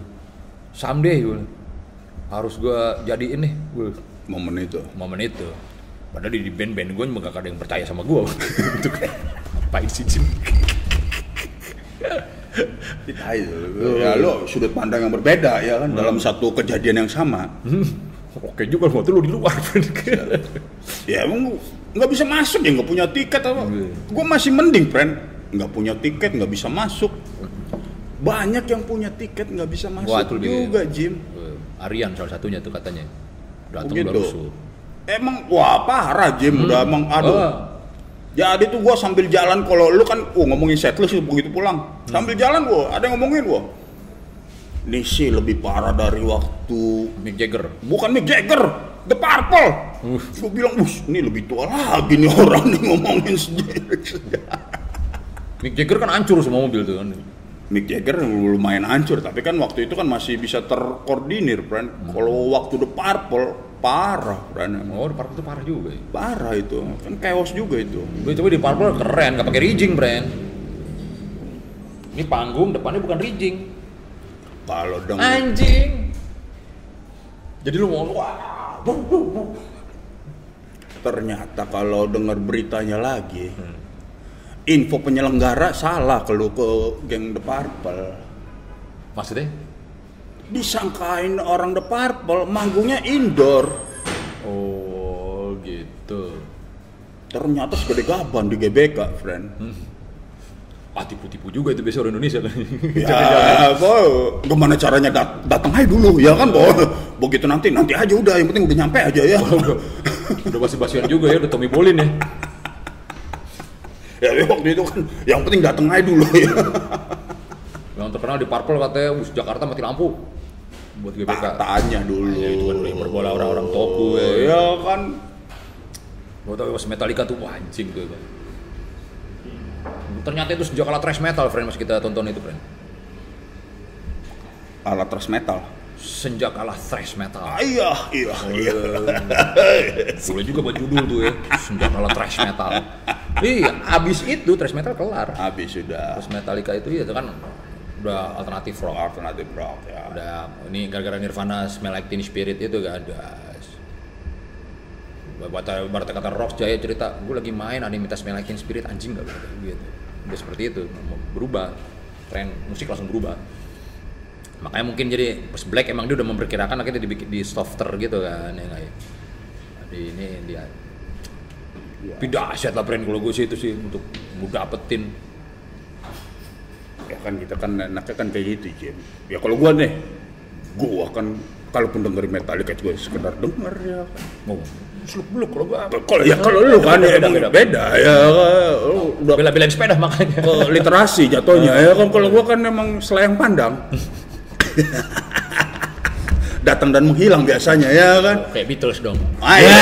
Someday gue harus gue jadiin nih gue Momen itu. momen itu. Padahal di, band-band gue juga gak ada yang percaya sama gue. Itu kan ngapain sih itu. Ya lo sudut pandang yang berbeda ya kan dalam satu kejadian yang sama. Hmm, Oke juga waktu lu di luar. Ya emang nggak bisa masuk ya nggak punya tiket apa? Iya. Gue masih mending, friend. Nggak punya tiket nggak bisa masuk. Banyak yang punya tiket nggak bisa masuk Wah, itu dia. juga, Jim. Arian salah satunya tuh katanya. Datang udah rusuh. Emang wah parah Jim, udah emang aduh. Oh, Jadi tuh gua sambil jalan kalau lu kan oh ngomongin setlist begitu pulang. Sambil jalan gua ada yang ngomongin gua. Ini sih lebih parah dari waktu Mick Jagger. bukan Mick Jagger, The Purple. Gua bilang, "Bus, ini lebih tua lagi nih orang nih ngomongin sendiri." Mick Jagger kan hancur semua mobil tuh kan. Mick Jagger lumayan hancur, tapi kan waktu itu kan masih bisa terkoordinir, friend. Kalau waktu The Purple parah, friend. Oh, di Purple tuh parah juga ya. Parah itu, kan chaos juga itu. Gue coba di Purple keren, gak pakai rigging, brand. Ini panggung depannya bukan rigging. Kalau dengan Anjing. Jadi lu mau wah, ternyata kalau dengar beritanya lagi, info penyelenggara salah kalau ke geng The Purple. maksudnya? Disangkain orang The Purple, manggungnya indoor. Oh, gitu. Ternyata segede gaban di GBK, friend. Ah, tipu-tipu juga itu biasa orang Indonesia kan. Ya, boh, gimana caranya dat datang aja dulu, ya kan, boh. Begitu nanti, nanti aja udah, yang penting udah nyampe aja ya. Udah basi-basian juga ya, udah Tommy Bolin ya. ya waktu itu kan, yang penting datang aja dulu ya. Yang terkenal di Purple katanya, "Us Jakarta mati lampu." Buat GBK. Tanya dulu. Ya, itu kan udah berbola orang-orang toku ya. Ya kan, Gua tau pas Metallica tuh wah, anjing tuh. Ternyata itu sejak kala thrash metal, friend, pas kita tonton itu, friend. alat thrash metal. Senjak kala thrash metal. Iya, iya, iya. Boleh juga buat judul tuh ya, senjak kala thrash metal. Iya, abis itu thrash metal kelar. Habis sudah Terus Metallica itu ya itu kan udah alternatif rock. alternatif rock ya. Udah ini gara-gara Nirvana Smell Like Teen Spirit itu gak ada. Baca barat kata rock jaya cerita, gue lagi main ada yang minta Smell Like Teen Spirit anjing gak gitu. Udah seperti itu, berubah. Tren musik langsung berubah. Makanya mungkin jadi pas Black emang dia udah memperkirakan akhirnya dibikin di softer gitu kan ya nggak ya. Jadi ini dia Ya. tidak asyat lah brand kalau gue sih itu sih untuk gue dapetin. Ya kan kita kan enaknya kan kayak gitu Jim ya kalau gua nih gua kan kalaupun dengerin Metallica juga sekedar denger ya kan. Mau seluk beluk kalau gue kalau ya kalau lu kan ya Beda, emang beda. beda, ya lu udah bela-belain sepeda makanya. Ke literasi jatuhnya ya kan. Kalau gua kan emang selayang pandang datang dan menghilang biasanya ya kan kayak Beatles dong Ah, iya.